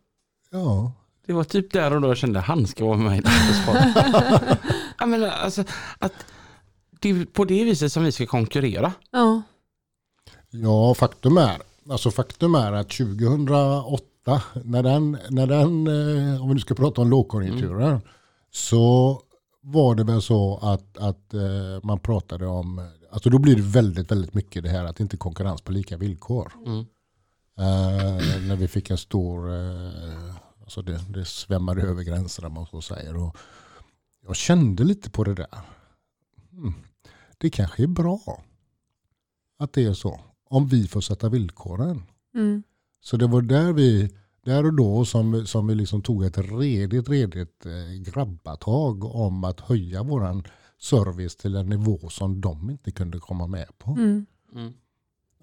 Ja, Det var typ där och då jag kände han ska vara med mig i ja, men alltså, att det är på det viset som vi ska konkurrera. Ja. Ja, faktum är, alltså faktum är att 2008, när den, när den eh, om vi nu ska prata om lågkonjunkturen, så var det väl så att, att eh, man pratade om, alltså då blir det väldigt, väldigt mycket det här att inte konkurrens på lika villkor. Mm. Eh, när vi fick en stor, eh, alltså det, det svämmade över gränserna man så säger. Och jag kände lite på det där. Hmm, det kanske är bra att det är så. Om vi får sätta villkoren. Mm. Så det var där vi, där och då som, som vi liksom tog ett redigt, redigt eh, grabbatag om att höja våran service till en nivå som de inte kunde komma med på. Mm. Mm.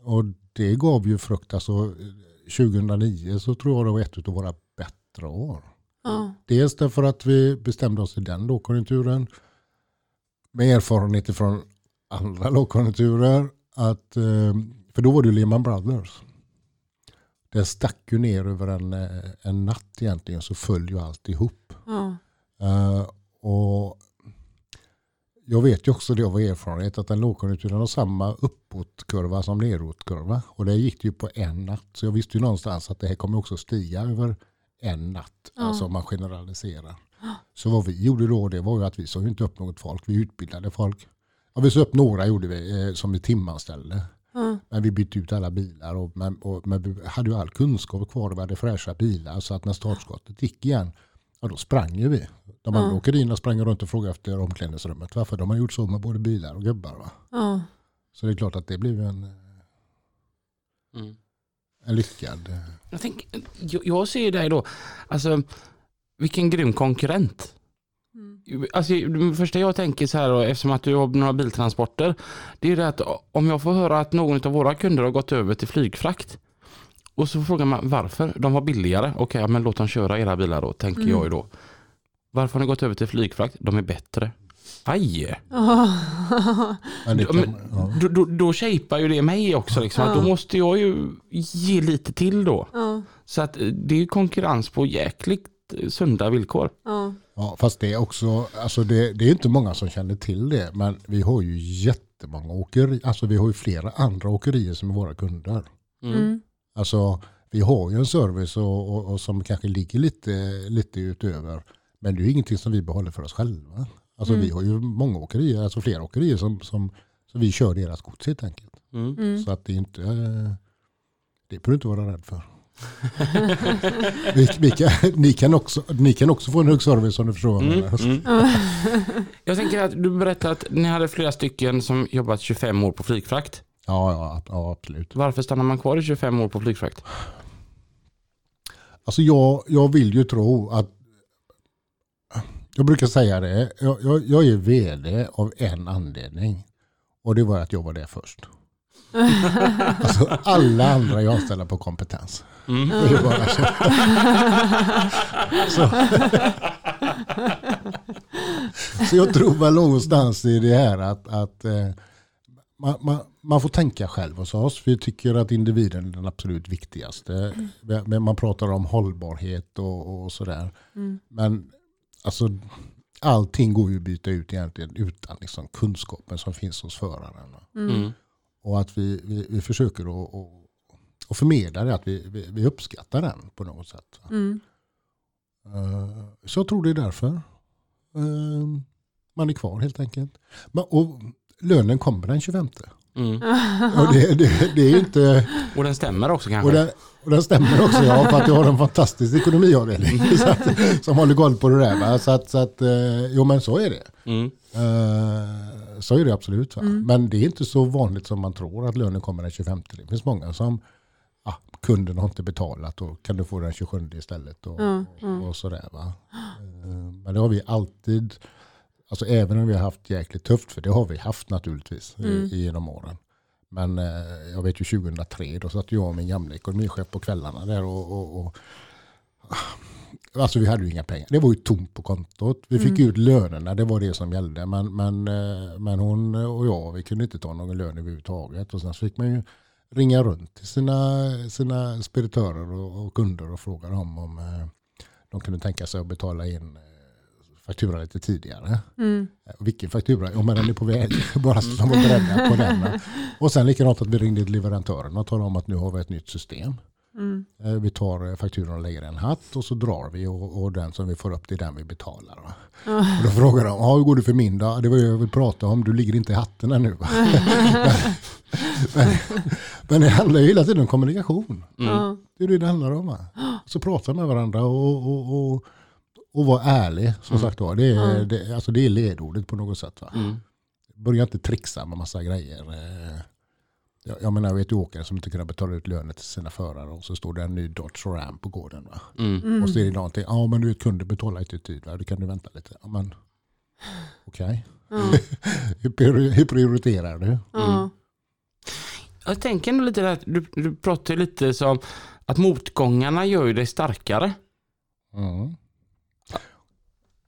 Och det gav ju frukt. Alltså, 2009 så tror jag det var ett av våra bättre år. Ja. Dels därför att vi bestämde oss i den lågkonjunkturen. Med erfarenheter från andra lågkonjunkturer. Att, eh, för då var det Lehman Brothers. Det stack ju ner över en, eh, en natt egentligen så föll ju allt ihop. Ja. Eh, och jag vet ju också det av erfarenhet att en lågkonjunktur har samma uppåtkurva som nedåtkurva. Och det gick ju på en natt. Så jag visste ju någonstans att det här kommer också stiga över en natt. Ja. Alltså om man generaliserar. Så vad vi gjorde då det var ju att vi ju inte upp något folk. Vi utbildade folk. Ja, vi sa upp några gjorde vi eh, som vi timanställde. Ja. Men vi bytte ut alla bilar och, men, och, men vi hade ju all kunskap kvar och vi hade fräscha bilar. Så att när startskottet gick igen, ja då sprang ju vi. De andra Ja. åkerierna sprang runt och frågade efter omklädningsrummet. Varför? De har gjort så med både bilar och gubbar. Va? Ja. Så det är klart att det blev en, Mm. en lyckad... eh, Jag, tänk, jag, jag ser dig då, alltså vilken grym konkurrent. Mm. Alltså, det första jag tänker så här, då, eftersom att du har några biltransporter, det är det att om jag får höra att någon av våra kunder har gått över till flygfrakt och så frågar man varför, de var billigare, okej men låt dem köra era bilar då, tänker Mm. jag ju då. Varför har ni gått över till flygfrakt? De är bättre. Aj! Men. Då, då, då shapar ju det mig också, liksom, Ja. då måste jag ju ge lite till då. Så att eh, det är ju konkurrens på jäkligt sunda villkor. Ja. Ja, fast det är också, alltså det, det är inte många som känner till det, men vi har ju jättemånga åkerier, alltså vi har ju flera andra åkerier som är våra kunder. Mm. Alltså vi har ju en service och, och, och som kanske ligger lite, lite utöver, men det är ju ingenting som vi behåller för oss själva. Alltså Mm. vi har ju många åkerier, alltså flera åkerier som, som så vi kör deras gods helt enkelt. Mm. Mm. Så att det är inte, det behöver du inte vara rädd för. Vi, vi kan, ni, kan också, ni kan också få en hög service om du förstår Mm. Mm. Jag tänker att du berättade att ni hade flera stycken som jobbat 25 år på flygfrakt. Ja, ja, ja, absolut. Varför stannar man kvar i 25 år på flygfrakt? Alltså jag, jag vill ju tro att jag brukar säga det, jag, jag, jag är vd av en anledning. Och det var att jag var där först. Alltså alla andra är anställda på kompetens. Mm. Det är bara så. så. så jag tror väl någonstans i det här att, att eh, man, man, man får tänka själv hos oss. Vi tycker att individen är den absolut viktigaste. Men Man pratar om hållbarhet och, och sådär. Mm. Men alltså, allting går ju att byta ut egentligen utan liksom kunskapen som finns hos föraren. Mm. Och att vi, vi, vi försöker att, att, att förmedla det, att vi, vi, vi uppskattar den på något sätt. Mm. Eh, Så jag tror det är därför eh, man är kvar helt enkelt. Men, och lönen kommer den 25. Mm. Och det, det, det är inte, Och den stämmer också kanske? och, den, och den stämmer också ja, för att jag har en fantastisk ekonomiavdelning att, som håller koll på det där. Va? Så att, så att eh, jo men så är det. Mm. Så är det absolut. Va? Men det är inte så vanligt som man tror att lönen kommer den 25. Det finns många som ah, kunden har inte betalat och kan du få den 27 istället. Och, Ja, och, och sådär, va? Eh, Men det har vi alltid, alltså även om vi har haft jäkligt tufft, för det har vi haft naturligtvis i- Mm. genom åren. Men eh, jag vet ju 2003, då satt jag och min gamla ekonomichef på kvällarna där och, och, och Alltså vi hade ju inga pengar. Det var ju tomt på kontot. Vi fick ut lönerna, det var det som gällde. Men, men, eh, men hon och jag, vi kunde inte ta någon lön överhuvudtaget. Och sen så fick man ju ringa runt till sina, sina speditörer och, och kunder och fråga dem om eh, de kunde tänka sig att betala in eh, faktura lite tidigare. Mm. Vilken faktura? Ja men den är på väg. Bara så de var beredda på den. Och sen likadant att vi ringde leverantören och talade om att nu har vi ett nytt system. Mm. Eh, Vi tar eh, fakturan och lägger i en hatt och så drar vi och, och den som vi får upp det är den vi betalar. Va? Och då frågar de, "Ja, hur går det för min då? Det var det jag vill prata om, du ligger inte i hatten ännu. Men, men, det handlar ju hela tiden om kommunikation. Ja. Det är det det handlar om. Så prata med varandra och, och, och, och vara ärlig. Som sagt var. Det, är, det, alltså det är ledordet på något sätt. Va? Mm. Börja inte trixa med massa grejer. Jag, jag menar, jag vet ju åkare som inte kunde betala ut löner till sina förare och så står det en ny Dodge Ram på gården. Va? Mm. Och så är det någonting, ja men du vet kunder betalar inte i tid, va? då kan du vänta lite. Ja, men okej, hur, prior- hur prioriterar du? Ja. Jag tänker ändå lite där, du, du pratar lite som att motgångarna gör ju dig starkare.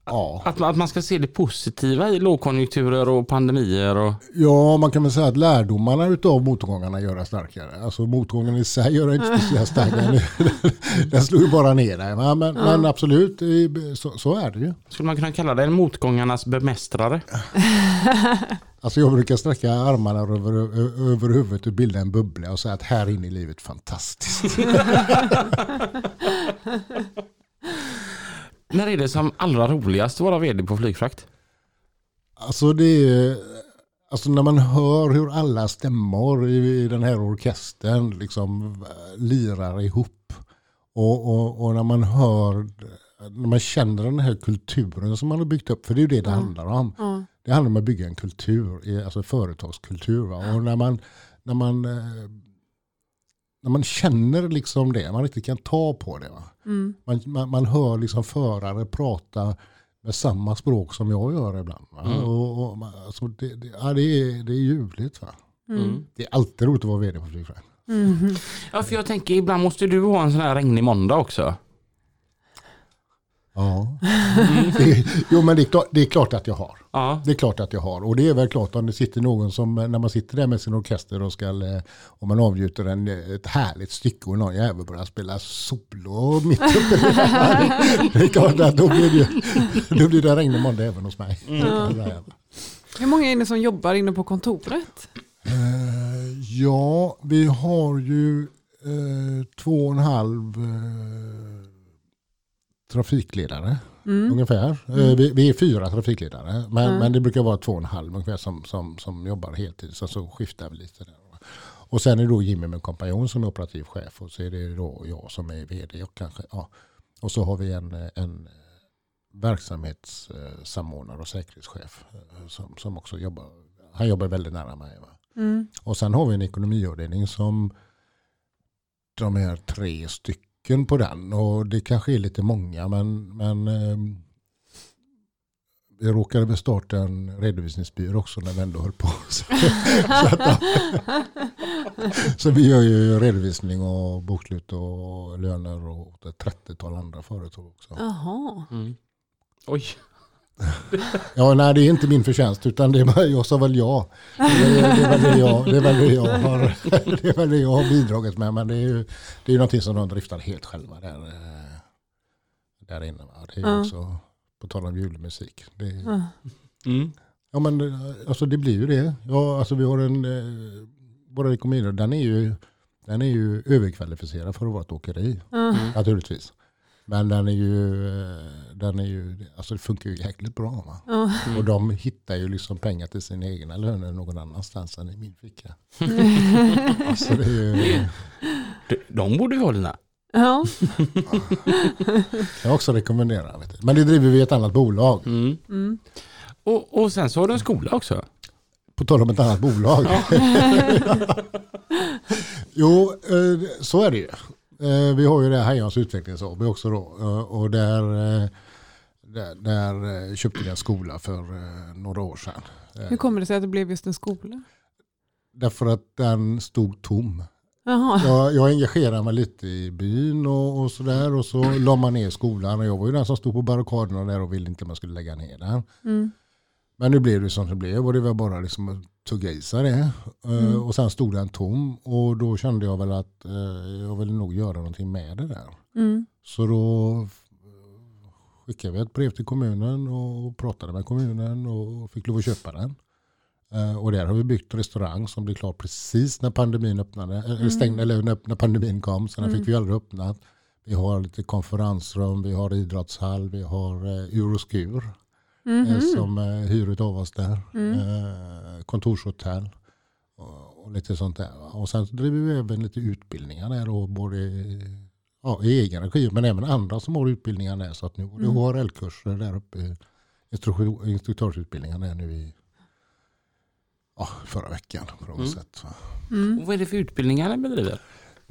Ja. Att, man- att man ska se det positiva i lågkonjunkturer och pandemier. Och, ja, man kan väl säga att lärdomarna utav motgångarna gör en starkare. Alltså motgången i sig gör en inte speciellt stark. Den, den slår ju bara ner dig. va? Men, men absolut, i- så, så är det ju. skulle man kunna kalla det en motgångarnas bemästrare? Alltså jag brukar sträcka armarna över, över huvudet och bilda en bubbla och säga att här inne är livet fantastiskt. När är det som allra roligast att vara vd på flygfrakt? Alltså det är, alltså när man hör hur alla stämmor i, i den här orkestern liksom lirar ihop. Och, och, och när man hör, när man känner den här kulturen som man har byggt upp, för det är ju det det handlar om. Ja. Det handlar om att bygga en kultur, alltså företagskultur. Va? Och när man, när man, eh, när man känner liksom det, man inte kan ta på det. Va? Mm. Man, man, man hör liksom förare prata med samma språk som jag gör ibland. Mm. Och, och, alltså det, det, ja, det, är, det är ljuvligt. Va? Mm. Det är alltid roligt att vara vd på flygfrakt. Mm. Ja, för jag tänker ibland måste du ha en sån här regnig måndag också. Ja. Det, jo men det är, klart, det är klart att jag har. Ja. Det är klart att jag har. Och det är väl klart om det sitter någon som, när man sitter där med sin orkester och ska, eh, om man avgjuter en, ett härligt stycke och någon jävel börjar spela solo mitt uppe i det är klart att då blir det, då blir det regnig måndag även hos mig. Hur många är det som jobbar inne på kontoret? Eh, ja, vi har ju eh, två och en halv eh, trafikledare ungefär. Eh, vi, vi är fyra trafikledare, men, men det brukar vara två och en halv ungefär som, som, som jobbar heltid. Så, så skiftar vi lite där. Och sen är det då Jimmy med kompanjon som är operativ chef och så är det då jag som är vd. Och, kanske, ja. och så har vi en, en verksamhetssamordnare och säkerhetschef eh, som, som också jobbar. Han jobbar väldigt nära mig. Mm. Och sen har vi en ekonomiavdelning som de är tre stycken på den. Och det kanske är lite många men, men ehm, vi råkade väl starta en redovisningsbyrå också när vi ändå höll på. Så, så, att, så vi gör ju redovisning och bokslut och löner och ett 30-tal andra företag också. Jaha. Mm. Oj. Ja, nej det är inte min förtjänst utan det är jag sa väl ja. Det är, det är väl det jag, det är väl det jag har, det är väl det jag har bidragit med. Men det är ju, det är någonting som de driftar helt själva där, eh, där inne. Va? Det är ju Ja. också, på tal om julmusik. Det, Ja. Mm. ja men eh, alltså det blir ju det. Ja, alltså vi har en, eh, våra kommuner, den är ju, den är ju överkvalificerad för att vara ett åkeri. Ja. Naturligtvis. Men den är ju, eh, den är ju, alltså det funkar ju jäkligt bra. Va? Ja. Och de hittar ju liksom pengar till sina egna löner någon annanstans än i min ficka. alltså det är ju, De, de borde ju ha dina. Ja. jag också rekommenderar. Vet du. Men det driver vi ett annat bolag. Mm. Mm. Och, och sen så har du en skola också. På tal om ett annat bolag. jo, eh, så är det ju. Eh, Vi har ju det här Hejans utvecklings AB också då. Eh, Och där, eh, där, där köpte vi en skola för några år sedan. Hur kommer det sig att det blev just en skola? Därför att den stod tom. Jag, jag engagerade mig lite i byn och, och sådär och så la man ner skolan och jag var ju den som stod på barrikaderna där och ville inte att man skulle lägga ner den. Mm. Men nu blev det som det blev och det var bara liksom att tugga i sig det. Eh, Och sen stod den tom och då kände jag väl att eh, jag ville nog göra någonting med det där. Mm. Så då eh, skickade vi ett brev till kommunen och pratade med kommunen och fick lov att köpa den. Eh, Och där har vi byggt restaurang som blev klar precis när pandemin öppnade, eller stängde, eller när, pandemin kom. Så den fick vi aldrig öppnat. Vi har lite konferensrum, vi har idrottshall, vi har eh, Euroskur eh, som eh, hyr av oss där. Eh, kontorshotell och, lite sånt där. Och sen driver vi även lite utbildningar där och både ja, i egen regi men även andra som har utbildningar där. Så att nu var det HRL-kurser där uppe, instruktörsutbildningar där nu i ja, förra veckan på något sätt. va. Och vad är det för utbildningar ni bedriver?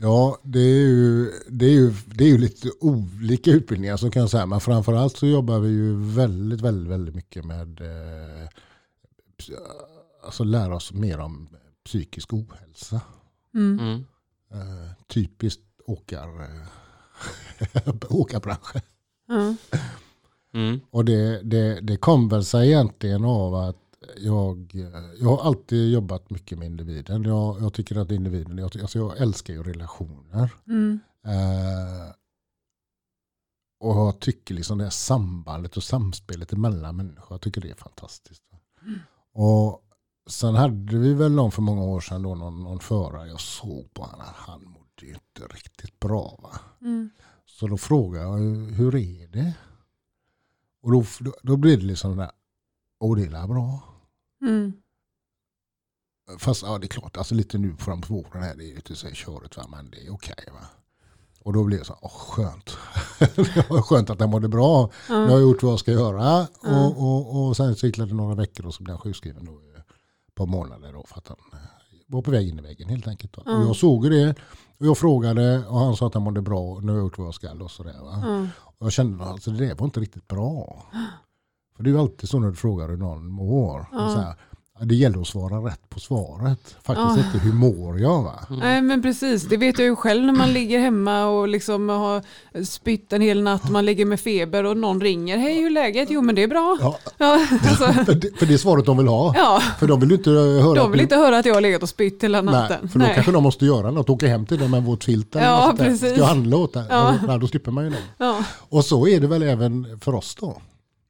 Ja, det är, ju, det, är ju, det är ju lite olika utbildningar som kan jag säga. Men framförallt så jobbar vi ju väldigt, väldigt, väldigt mycket med eh, alltså lära oss mer om psykisk ohälsa. Mm. Mm. Eh, typiskt åkar, eh, åkarbranschen. Mm. Och det, det, det kom väl sig egentligen av att jag, jag har alltid jobbat mycket med individen. Jag, jag tycker att individen, jag, alltså jag älskar ju relationer. Mm. Eh, och jag tycker liksom det här sambandet och samspelet mellan människor, jag tycker det är fantastiskt. Och sen hade vi väl någon för många år sedan då någon, någon förare, jag såg på honom att han mådde inte riktigt bra. Va? Mm. Så då frågade jag, hur är det? Och då, då, då blir det liksom där, åh det är bra. Mm. Fast ja, det är klart, alltså lite nu fram på våren här, det är ju inte så körigt va, men det är okej va. Och då blir det så, åh skönt. det var skönt att den mådde bra. Nu har jag gjort vad jag ska göra. Och, och, och sen cyklade det några veckor och så blev han sjukskriven då, ett par månader då för att han eh, var på väg in i väggen helt enkelt. Va? Och jag såg det och jag frågade och han sa att han mådde bra nu har jag gjort vad jag ska och sådär. Va? Och jag kände att alltså, det där var inte riktigt bra. För det är ju alltid så när du frågar hur någon mår. Ja, det gäller att svara rätt på svaret. Faktiskt inte hur mår jag va? Nej men precis, det vet jag ju själv när man ligger hemma och liksom har spytt en hel natt, man ligger med feber och någon ringer. Hej hur är läget? Jo men det är bra. Ja, Ja, alltså, för, det, för det är svaret de vill ha. ja. För de vill inte höra De att vill du- inte höra att jag har legat och spytt hela natten. Nej, för då kanske de måste göra något, åka hem till dem med en våt filt eller Ja, precis. Ska jag handla åt det? Ja. Ja. Då slipper man ju det. Ja. Och så är det väl även för oss då.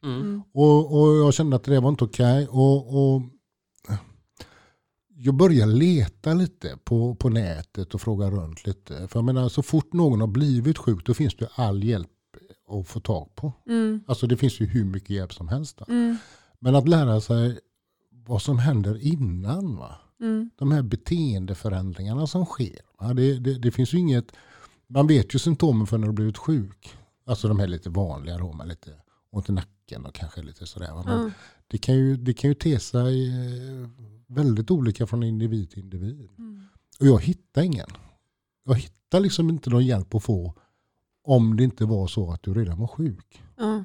Mm. Och, och jag kände att det var inte okej. Och, och jag började leta lite på, på nätet och fråga runt lite. För jag menar, så fort någon har blivit sjuk då finns det all hjälp att få tag på. Mm. Alltså det finns ju hur mycket hjälp som helst. Mm. Men att lära sig vad som händer innan. Va? Mm. De här beteendeförändringarna som sker. Va? Det, det, det finns ju inget, man vet ju symptomen för när du blivit sjuk. Alltså de här lite vanliga då, med lite ont i nacken och kanske lite sådär. Men Mm. det, kan ju, det kan ju te sig eh, väldigt olika från individ till individ. Och jag hittar ingen. Jag hittar liksom inte någon hjälp att få om det inte var så att du redan var sjuk. Ja.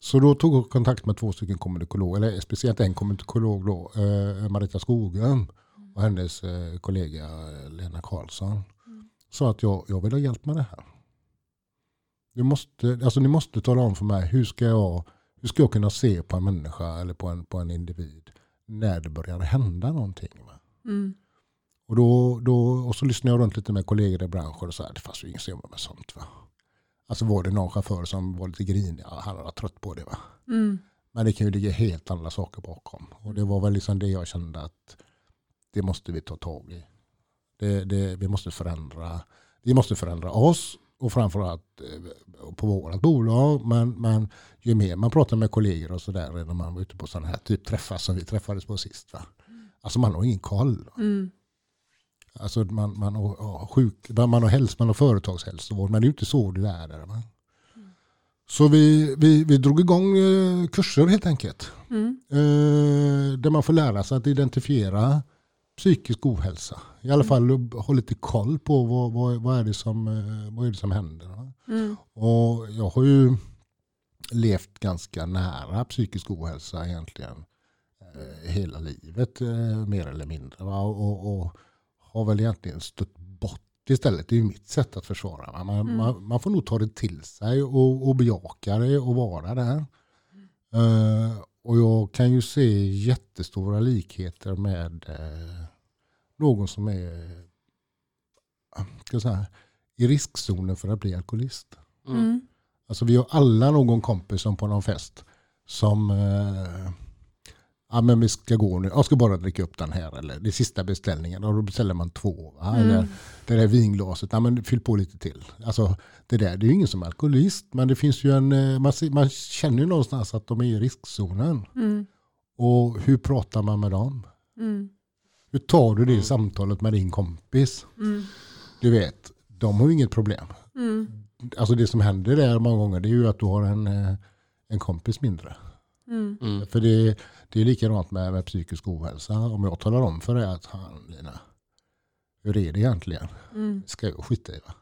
Så då tog jag kontakt med två stycken kommunikologer, eller speciellt en kommunikolog då, eh, Marita Skogum och hennes eh, kollega Lena Karlsson. Sa att jag, jag vill ha hjälp med det här. Du måste, alltså ni måste tala om för mig hur ska, jag, hur ska jag kunna se på en människa eller på en, på en individ när det börjar hända någonting. Mm. Och, då, då, och så lyssnade jag runt lite med kollegor i branschen och så här, det fanns ju ingen som med sånt. Va? Alltså var det någon chaufför som var lite grinig, han var trött på det. Va? Mm. Men det kan ju ligga helt andra saker bakom. Och det var väl liksom det jag kände att det måste vi ta tag i. Det, det, vi måste förändra. Vi måste förändra oss och framförallt eh, på vårt bolag. Men, men ju mer man pratar med kollegor och sådär när man var ute på sådana här typ träffar som vi träffades på sist. Va? Alltså man har ingen koll. Mm. Alltså man, man, har, sjuk, man har häls, man har företagshälsovård men det är ju inte så det är. Där, va? Så vi, vi, vi drog igång eh, kurser helt enkelt. Mm. Eh, där man får lära sig att identifiera psykisk ohälsa. I alla fall ha lite koll på vad, vad, vad, är, det som, eh, vad är det som händer. Mm. Och jag har ju levt ganska nära psykisk ohälsa egentligen eh, hela livet eh, mer eller mindre. Och, och har väl egentligen stött bort istället. Det är ju mitt sätt att försvara. Va? Man, man, man får nog ta det till sig och, och bejaka det och vara där. Eh, och jag kan ju se jättestora likheter med eh, någon som är ska säga, i riskzonen för att bli alkoholist. Mm. Alltså vi har alla någon kompis som på någon fest som eh, ja men vi ska gå nu, jag ska bara dricka upp den här eller det är sista beställningen och då beställer man två. Va? Eller det där vinglaset, ja men fyll på lite till. Alltså det där, det är ju ingen som är alkoholist men det finns ju en, eh, man, man känner ju någonstans att de är i riskzonen. Mm. Och hur pratar man med dem? Mm. Hur tar du det samtalet med din kompis? Mm. Du vet, de har ju inget problem. Mm. Alltså det som händer där många gånger det är ju att du har en, eh, en kompis mindre. Mm. Mm. För det, det är likadant med, med psykisk ohälsa. Om jag talar om för dig att han, Lina, hur är det egentligen? Mm. Ska jag skita i va?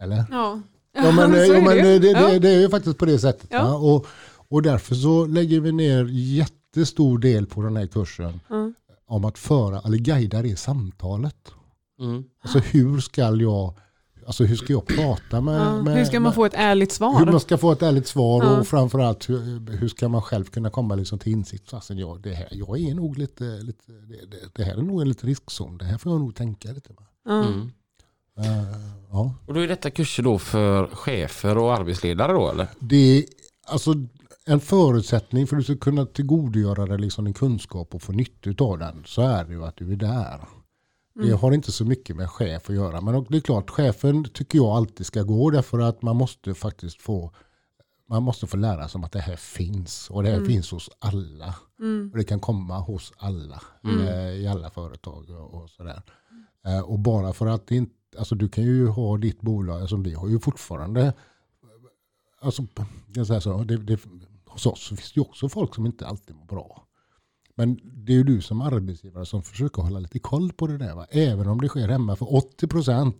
Eller? Ja. Ja men, ja, men det det, Ja. det är ju faktiskt på det sättet. Ja. Och, och därför så lägger vi ner jättestor del på den här kursen Mm. om att föra eller guida det samtalet. Mm. Alltså hur ska jag, alltså hur ska jag prata med... Ja. med Hur ska man med, få ett ärligt svar? hur man ska få ett ärligt svar Ja. och framförallt hur, hur ska man själv kunna komma liksom till insikt. Fasen, jag, det här, jag är nog lite, lite det, det, det här är nog en lite riskzon. Det här får jag nog tänka lite på. Ja. Mm. Eh, ja. Och då är detta kurser då för chefer och arbetsledare då eller? Det är alltså en förutsättning för att du ska kunna tillgodogöra dig liksom din kunskap och få nytta av den så är det ju att du är där. Det har inte så mycket med chef att göra. Men det är klart, chefen tycker jag alltid ska gå därför att man måste faktiskt få man måste få lära sig om att det här finns. Och det här finns hos alla. Och det kan komma hos alla. I alla företag och, och sådär. Eh, och bara för att det inte, alltså du kan ju ha ditt bolag, alltså vi har ju fortfarande alltså, jag säger så, det, det, hos oss finns det ju också folk som inte alltid mår bra. Men det är ju du som arbetsgivare som försöker hålla lite koll på det där. Va? Även om det sker hemma. För 80%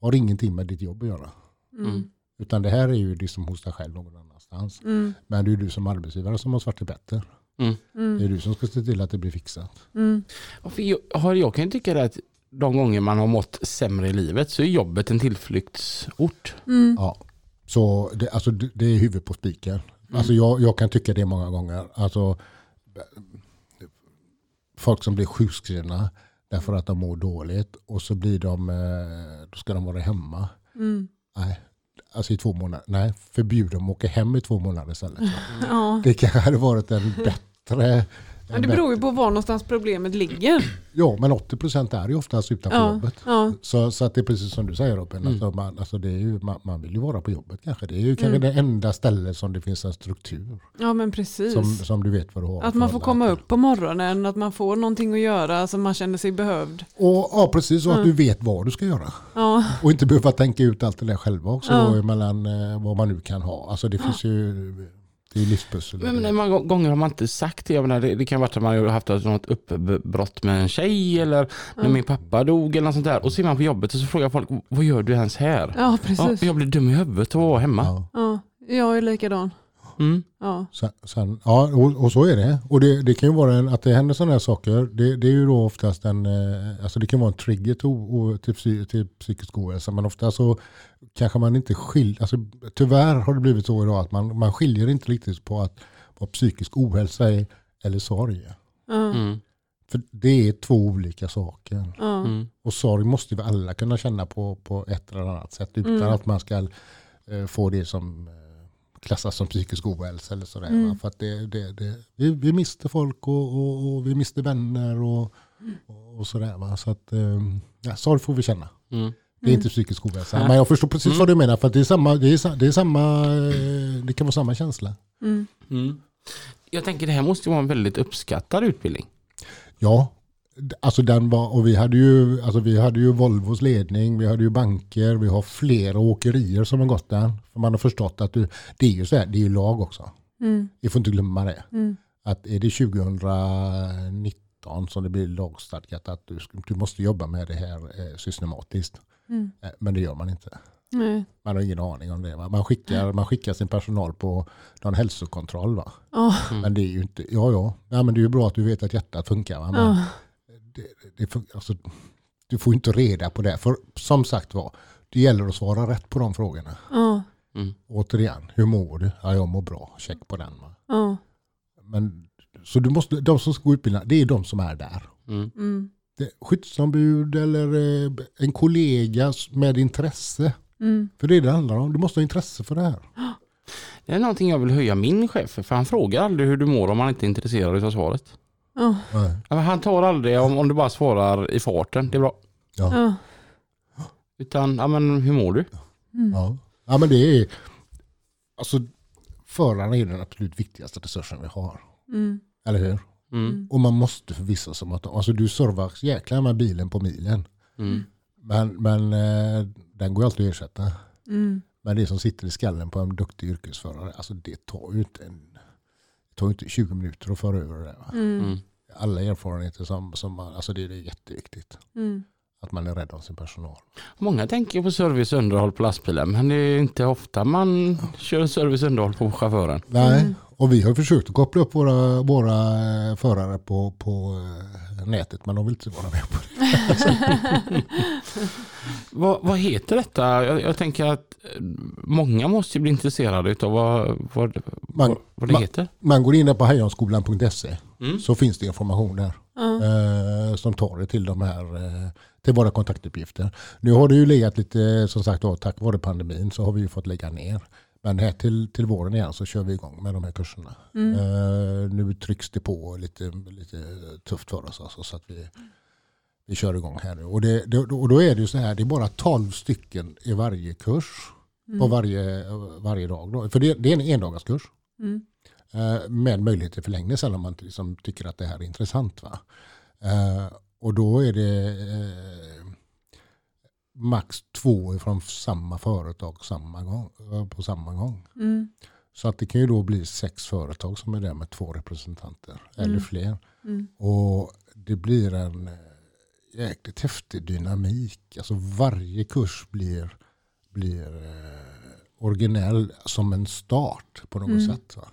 har ingenting med ditt jobb att göra. Mm. Utan det här är ju liksom hos dig själv någon annanstans. Mm. Men det är du som arbetsgivare som har svart i Petter. Mm. Mm. Det är du som ska se till att det blir fixat. Mm. Jag, har- jag kan ju tycka det att de gånger man har mått sämre i livet så är jobbet en tillflyktsort. Mm. Ja. Så det, alltså, det det är huvudet på spiken. Alltså jag, jag kan tycka det många gånger. Alltså, folk som blir sjukskrivna därför att de mår dåligt och så blir de, eh, då ska de vara hemma. Mm. Nej, alltså i två månader. Nej, förbjud dem att åka hem i två månader istället. Ja. Det kanske hade varit en bättre... Men det beror ju på var någonstans problemet ligger. Ja, men 80% är ju oftast utanför Ja. jobbet. Ja. Så, så att det är precis som du säger Robin, Mm. alltså man, alltså det är ju, man, man vill ju vara på jobbet kanske. Det är ju kanske Mm. det enda stället som det finns en struktur. ja, men precis. Som, som du vet vad du har Att man får komma till. upp på morgonen, att man får någonting att göra så man känner sig behövd. Och, ja, precis. Och att Mm. du vet vad du ska göra. Ja, Och inte behöva tänka ut allt det där själva också Ja. då, mellan eh, vad man nu kan ha. Alltså det finns ju, det är livspussel. Men, men många gånger har man inte sagt det? Jag menar, det, det kan vara att man har haft något uppbrott med en tjej eller när min pappa dog eller något sånt där. Och så är man på jobbet och så frågar folk, vad gör du ens här? ja Ja, precis. jag blir dum i huvudet och vara hemma. Ja. Ja, jag är likadan. Mm. Ja. Sen, sen, ja, och, och så är det. Och det, det kan ju vara en, att det händer sådana här saker. Det, det är ju då oftast en, eh, alltså det kan vara en trigger till, o- till, psy, till psykisk ohälsa. Men ofta så kanske man inte skiljer, alltså tyvärr har det blivit så idag att man, man skiljer inte riktigt på att vad psykisk ohälsa är eller sorg. Mm. För det är två olika saker. Mm. Och sorg måste vi alla kunna känna på, på ett eller annat sätt utan Mm. att man ska eh, få det som eh, klassas som psykisk ohälsa eller sådär. Mm. För att det, det, det, vi, vi mister folk och, och, och vi mister vänner och, och, och sådär. Va? Så att eh, ja, sorg får vi känna. Mm. Det är Mm. inte psykisk ohälsa. Nej. Men jag förstår precis Mm. vad du menar för att det är samma, det är, det är samma, eh, det kan vara samma känsla. Mm. Mm. Jag tänker det här måste vara en väldigt uppskattad utbildning. Ja, alltså den var, och vi hade ju, alltså vi hade ju Volvos ledning, vi hade ju banker, vi har flera åkerier som har gått den. För man har förstått att du, det är ju så här, det är ju lag också. Mm. Vi får inte glömma det. Mm. Att är det 2019 som det blir lagstadgat att du, du måste jobba med det här eh, systematiskt. Mm. Eh, Men det gör man inte. Nej. Man har ingen aning om det. Man, skickar, man skickar sin personal på någon hälsokontroll. Va? Ja. Men det är ju inte, ja ja, ja men det är ju bra att du vet att hjärtat funkar. Va? Men, Ja. Det, det, alltså, du får inte reda på det. För som sagt var, det gäller att svara rätt på de frågorna. Ja. Mm. Återigen, hur mår du? Ja, jag mår bra. Check på den. Va? Ja. Men, så du måste, de som ska gå utbilda, det är de som är där. Mm. Mm. Det, skyddsombud eller eh, en kollega med intresse. Mm. För det är det det handlar om. Du måste ha intresse för det här. Det är någonting jag vill höja min chef för, för han frågar aldrig hur du mår om han inte är intresserad av svaret. Ja. Nej. Ja, men Han tar aldrig om, om du bara svarar i farten, det är bra. Ja. Utan, ja men hur mår du? Mm. Ja. ja, men det är... Alltså, förarna är den absolut viktigaste resursen vi har. Mm. Eller hur? Mm. Och man måste förvissa sig om att alltså, du servar jäklar med bilen på milen. Mm. Men, men eh, den går ju alltid att ersätta. Mm. Men det som sitter i skallen på en duktig yrkesförare, alltså det tar ju inte, en, ju inte 20 minuter att föra över det. Mm. Mm. Alla erfarenheter som, som man, alltså det, det är jätteviktigt. Mm. Att man är rädd om sin personal. Många tänker på service och underhåll på lastbilen men det är inte ofta man kör service och underhåll på chauffören. Nej, Mm. och vi har försökt att koppla upp våra, våra eh, förare på, på eh, nätet men de vill inte vara med på det. Vad, vad heter detta? Jag, jag tänker att många måste ju bli intresserade av vad, vad, Man- vad, det man- heter. Man går in på hejonskolan.se Mm. så finns det information där. Eh, som tar det till de här eh, till våra kontaktuppgifter. Nu har det ju legat lite, som sagt då, tack vare pandemin så har vi ju fått lägga ner. Men här till, till våren igen så kör vi igång med de här kurserna. Eh, nu trycks det på lite, lite tufft för oss alltså, så att vi, vi kör igång här nu. Och, det, det, och då är det ju så här, det är bara 12 stycken i varje kurs på varje, varje dag. Då. För det, det är en endagskurs. Mm. Eh, med möjlighet till förlängning sen om man liksom tycker att det här är intressant. Va? Eh, och då är det eh, max två från samma företag samma gång, eh, på samma gång. Mm. Så att det kan ju då bli sex företag som är där med två representanter eller Mm. fler. Mm. Och det blir en eh, jäkligt häftig dynamik. Alltså varje kurs blir, blir eh, originell som en start på något Mm. sätt. Va?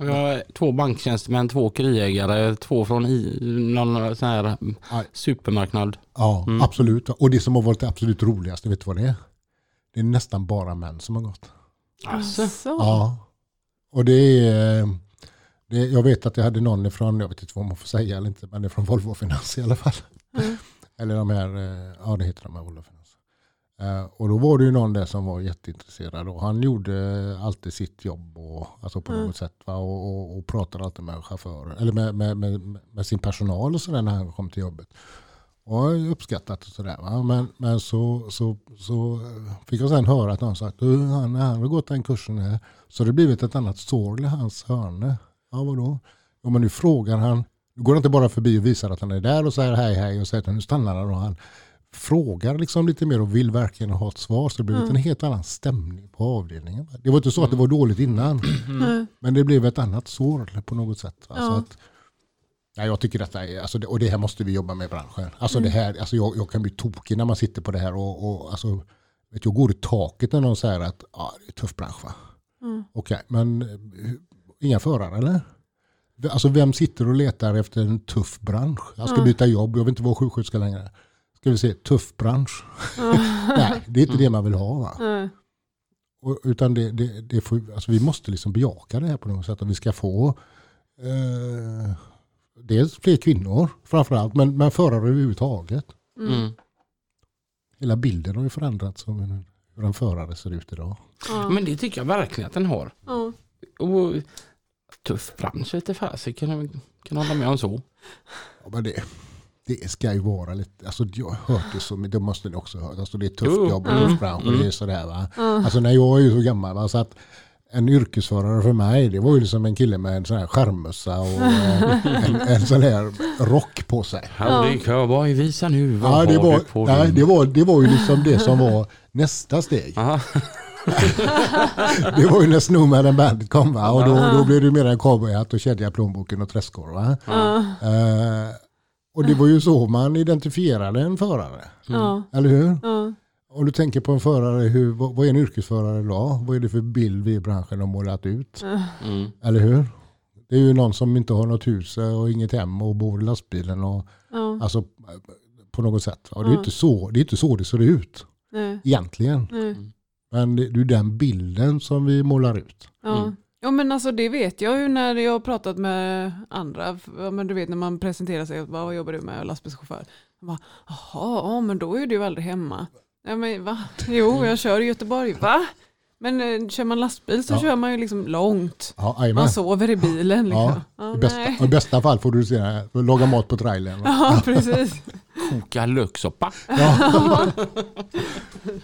Jag har två banktjänstemän, två åkeriägare, två från i, någon sån här Aj. supermarknad. Ja, Mm. absolut. Och det som har varit det absolut roligaste, vet du vad det är? Det är nästan bara män som har gått. Alltså. Så. Ja. Och det är, eh, det, jag vet att jag hade någon ifrån, jag vet inte vad man får säga eller inte, men det är från Volvo Finans i alla fall. Mm. Eller de här, eh, ja det heter de här Volvo Finans. Eh, Och då var det ju någon där som var jätteintresserad och han gjorde alltid sitt jobb och, alltså på Mm. något sätt va? Och, och, och pratade alltid med chaufförer eller med, med, med, med sin personal och sådär när han kom till jobbet. Och jag uppskattat och sådär. Va? Men, men så, så, så fick jag sen höra att någon sa att "Du, han, han har gått den kursen här så det blivit ett annat sorl i hans hörne. Ja vadå? Ja, men nu frågar han, nu går han inte bara förbi och visar att han är där och säger hej hej och säger att nu stannar han och han frågar liksom lite mer och vill verkligen ha ett svar. Så det blev Mm. en helt annan stämning på avdelningen. Det var inte så att det var dåligt innan. Mm. Men det blev ett annat sorl på något sätt. Va? Så Ja. att, ja, jag tycker detta är, alltså det, och det här måste vi jobba med i branschen. Alltså Mm. det här, alltså jag, jag kan bli tokig när man sitter på det här och, och alltså, vet, jag går i taket när någon säger att ja, det är en tuff bransch va. Mm. Okej, men eh, inga förare eller? Alltså vem sitter och letar efter en tuff bransch? Jag ska Mm. byta jobb, jag vill inte vara sjuksköterska längre. Ska vi se, tuff bransch? Nej, det är inte det man vill ha va? Mm. Och, utan det, det, det får, alltså vi måste liksom bejaka det här på något sätt. Och vi ska få eh, dels fler kvinnor framförallt, men, men förare överhuvudtaget. Mm. Hela bilden har ju förändrats om hur- en förare ser ut idag. Ja. Men det tycker jag verkligen att den har. Ja. Och tuff bransch vete fasiken, kan, kan hålla med om så. Ja, men det, det ska ju vara lite, alltså jag har hört det så, men det måste ni också ha hört. Alltså det är tufft Jo. jobb och Mm. tuff bransch och det är Mm. sådär va. Ja. Alltså när jag är ju så gammal va, så att en yrkesförare för mig, det var ju liksom en kille med en sån här skärmmössa och eh, en, en sån här rock på sig. Howdy cowboy, visa nu vad Ja, det, har var, du på nej, din... det, var, det var ju liksom det som var nästa steg. Det var ju när Snowman Bandit kom va? och då, då blev det mer en cowboyhatt och kedja, plånboken och träskor. Va? Ja. Eh, och det var ju så man identifierade en förare. Ja. Eller hur? Ja. Om du tänker på en förare, hur, vad, är en yrkesförare idag? Vad är det för bild vi i branschen har målat ut? Mm. Eller hur? Det är ju någon som inte har något hus och inget hem och bor i lastbilen. Och, Ja. alltså, på något sätt. Och det, är inte så, det är inte så det ser ut Nej. egentligen. Nej. Men det, det är den bilden som vi målar ut. Ja. Ja men alltså det vet jag ju när jag har pratat med andra. Ja, men du vet när man presenterar sig, vad jobbar du med? Lastbilschaufför. Bara, Jaha, ja, men då är du aldrig hemma. Ja, men, va? Jo, jag kör i Göteborg. Va? Men eh, kör man lastbil så Ja. kör man ju liksom långt. Ja. Man sover i bilen. Liksom. Ja, I, bästa. I bästa fall får du se, laga mat på trailern. ja precis. Koka löksoppa. Ja.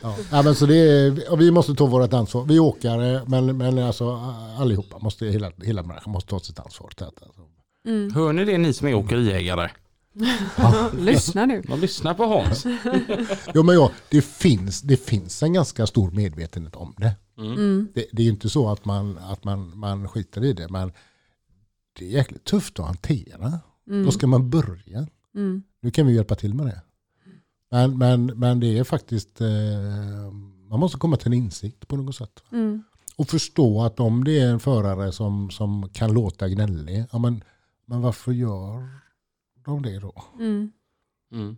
ja. ja, men så det är, vi måste ta vårt ansvar. Vi åkare, men, men alltså, allihopa, måste, hela, hela branschen måste ta sitt ansvar. Mm. Hör ni det ni som är åkeriägare? Lyssna nu. Man lyssnar på Hans. Jo, men ja, det, finns, det finns en ganska stor medvetenhet om det. Mm. Det, det är inte så att, man, att man, man skiter i det, men det är jäkligt tufft att hantera. Mm. Då ska man börja. Mm. Nu kan vi hjälpa till med det. Men, men, men det är faktiskt, eh, man måste komma till en insikt på något sätt. Mm. Och förstå att om det är en förare som, som kan låta gnällig, ja men, men varför gör de det då? Mm. Mm.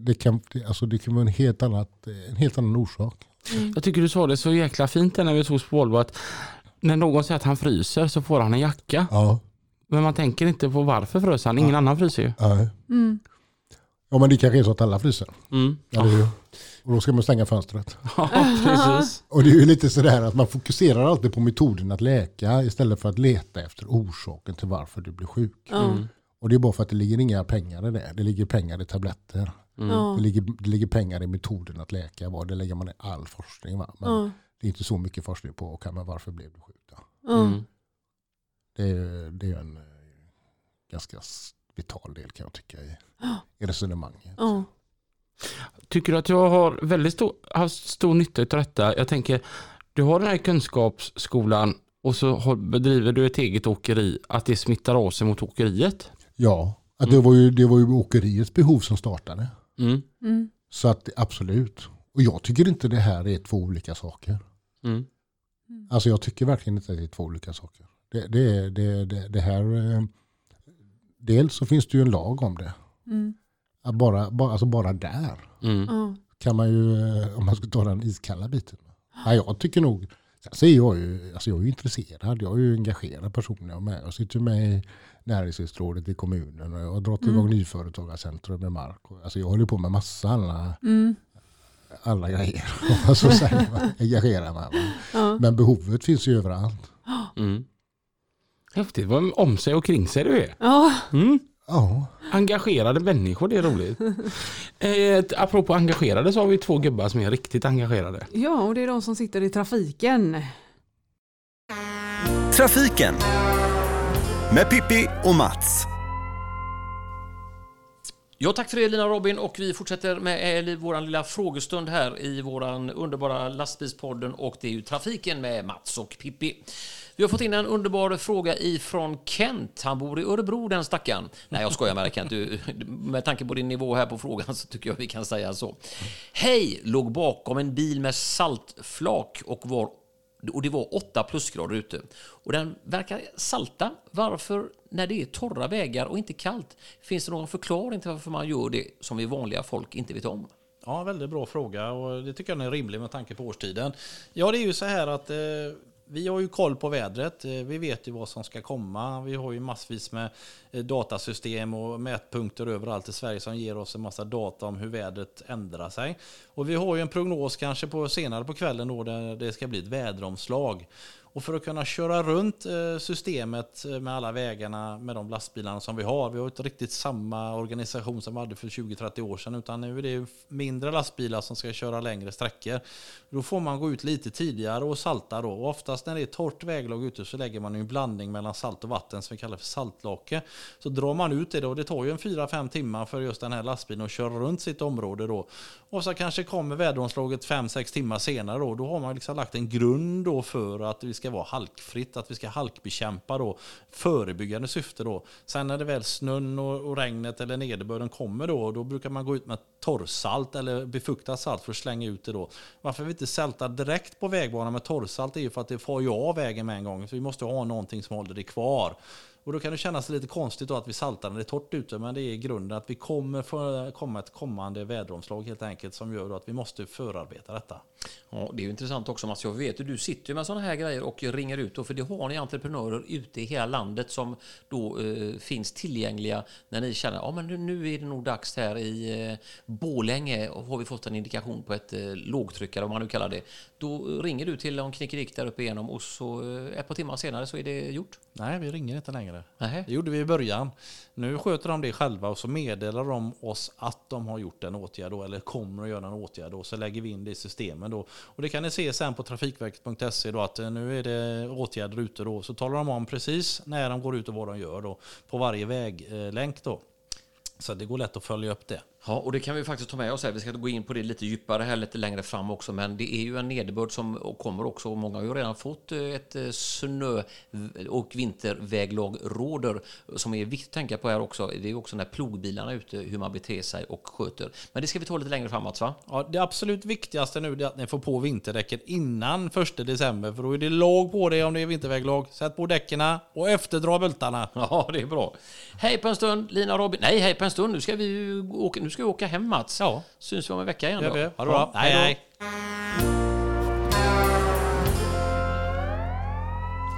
det kan, det, alltså det kan vara en helt, annat, en helt annan orsak. Jag tycker du sa det så jäkla fint när vi sågs på Volvo att när någon säger att han fryser så får han en jacka. Ja, Men man tänker inte på varför frös han. Ingen annan fryser ju. ja. Mm. ja men det kanske är så att alla fryser. Mm. Eller hur? Och då ska man stänga fönstret. Ja, precis. Och det är ju lite sådär att man fokuserar alltid på metoden att läka istället för att leta efter orsaken till varför du blir sjuk. Ja. Mm. Och det är bara för att det ligger inga pengar i det. Det ligger pengar i tabletter. Ja. Det, ligger, det ligger pengar i metoden att läka. Va? Det lägger man i all forskning. Va? Men Ja. det är inte så mycket forskning på okay, men varför blev du sjuk. Då? Ja. Mm. Det är, det är en eh, ganska vital del kan jag tycka i, i resonemanget. Ja. Tycker du att jag har väldigt stor, haft stor nytta av detta? Jag tänker, du har den här kunskapsskolan och så bedriver du ett eget åkeri, att det smittar av sig mot åkeriet. Ja, att det, var ju, det var ju åkeriets behov som startade. Mm. Mm. Så att absolut. Och jag tycker inte det här är två olika saker. Mm. Alltså jag tycker verkligen inte att det är två olika saker. Det, det, är- det, det, här, eh, dels så finns det ju en lag om det. Mm. Att bara, bara, alltså bara där Mm. Kan man ju, eh, om man ska ta den iskalla biten. Ja, jag tycker nog, sen så är jag ju, alltså jag är ju intresserad, jag är ju engagerad person. Jag, är med. jag sitter med i näringslivsrådet i kommunen och jag har dragit igång nyföretagarcentrum med mark. Alltså jag håller på med massa alla, Mm. alla grejer. man så säger, engagerar mig. va. Ja. Men behovet finns ju överallt. Mm. Häftigt vad om sig och kring sig du är. Ja. Mm. Ja, Engagerade människor, det är roligt. eh, apropå engagerade så har vi två gubbar som är riktigt engagerade. ja, och det är de som sitter i trafiken. Trafiken med Pippi och Mats. Ja, tack för det Lina och Robin och vi fortsätter med eh, vår lilla frågestund här i våran underbara lastbilspodden och det är ju trafiken med Mats och Pippi. Vi har fått in en underbar fråga ifrån Kent. Han bor i Örebro den stackaren. Nej, jag skojar med dig Kent. Du, med tanke på din nivå här på frågan så tycker jag vi kan säga så. Hej! Låg bakom en bil med saltflak och var och det var 8 plusgrader ute. Och den verkar salta. Varför, när det är torra vägar och inte kallt, finns det någon förklaring till varför man gör det som vi vanliga folk inte vet om? Ja, väldigt bra fråga och det tycker jag är rimlig med tanke på årstiden. Ja, det är ju så här att eh, vi har ju koll på vädret. Eh, vi vet ju vad som ska komma. Vi har ju massvis med eh, datasystem och mätpunkter överallt i Sverige som ger oss en massa data om hur vädret ändrar sig. Och vi har ju en prognos kanske på senare på kvällen då där det ska bli ett väderomslag. Och för att kunna köra runt eh, systemet eh, med alla vägarna med de lastbilarna som vi har. Vi har inte riktigt samma organisation som vi hade för 20-30 år sedan utan nu är det mindre lastbilar som ska köra längre sträckor. Då får man gå ut lite tidigare och salta då. Och oftast när det är torrt väglag ute så lägger man en blandning mellan salt och vatten som vi kallar för saltlake. Så drar man ut det då, det tar ju en 4-5 timmar för just den här lastbilen att köra runt sitt område då. Och så kanske kommer väderomslaget 5-6 timmar senare då. Då har man liksom lagt en grund då för att vi ska ska vara halkfritt, att vi ska halkbekämpa då. Förebyggande syfte då. Sen när det väl snön och, och regnet eller nederbörden kommer då, då brukar man gå ut med torrsalt eller befuktat salt för att slänga ut det då. Varför vi inte sältar direkt på vägbanan med torrsalt är ju för att det får ju av vägen med en gång. Så vi måste ha någonting som håller det kvar. Och då kan det kännas lite konstigt då att vi saltar när det är torrt ute, men det är i grunden att vi kommer få komma ett kommande väderomslag helt enkelt som gör då att vi måste förarbeta detta. Ja, det är ju intressant också Mats. Jag vet att du sitter ju med sådana här grejer och ringer ut då, för det har ni entreprenörer ute i hela landet som då eh, finns tillgängliga när ni känner ja, men nu, nu är det nog dags här i eh, Borlänge och har vi fått en indikation på ett eh, eller vad man nu kallar det. Då ringer du till en knickedick där uppe igenom och så eh, ett par timmar senare så är det gjort. Nej, vi ringer inte längre. Nähä. Det gjorde vi i början. Nu sköter de det själva och så meddelar de oss att de har gjort en åtgärd då, eller kommer att göra en åtgärd då, så lägger vi in det i systemen då. Och det kan ni se sen på trafikverket.se då att eh, nu är det åtgärder ute då, så talar de om precis när de går ut och vad de gör då på varje väglänk då. Så det går lätt att följa upp det. Ja, och det kan vi faktiskt ta med oss här. Vi ska gå in på det lite djupare här lite längre fram också, men det är ju en nederbörd som kommer också och många har ju redan fått eh, ett eh, snö och vinterväglag råder som är viktigt att tänka på här också. Det är också när plogbilarna är ute, hur man beter sig och sköter. Men det ska vi ta lite längre framåt, va? Ja, det absolut viktigaste nu är att ni får på vinterdäcken innan 1 december, för då är det lag på det om det är vinterväglag. Sätt på däcken och efterdra bultarna. Ja, det är bra. Hej på en stund, Lina och Robin. Nej, hej på en stund. Nu ska vi åka, nu ska vi åka hem Mats. Ja, Syns vi om en vecka igen då. gör vi. Ha det bra. Ja, Hej, hej.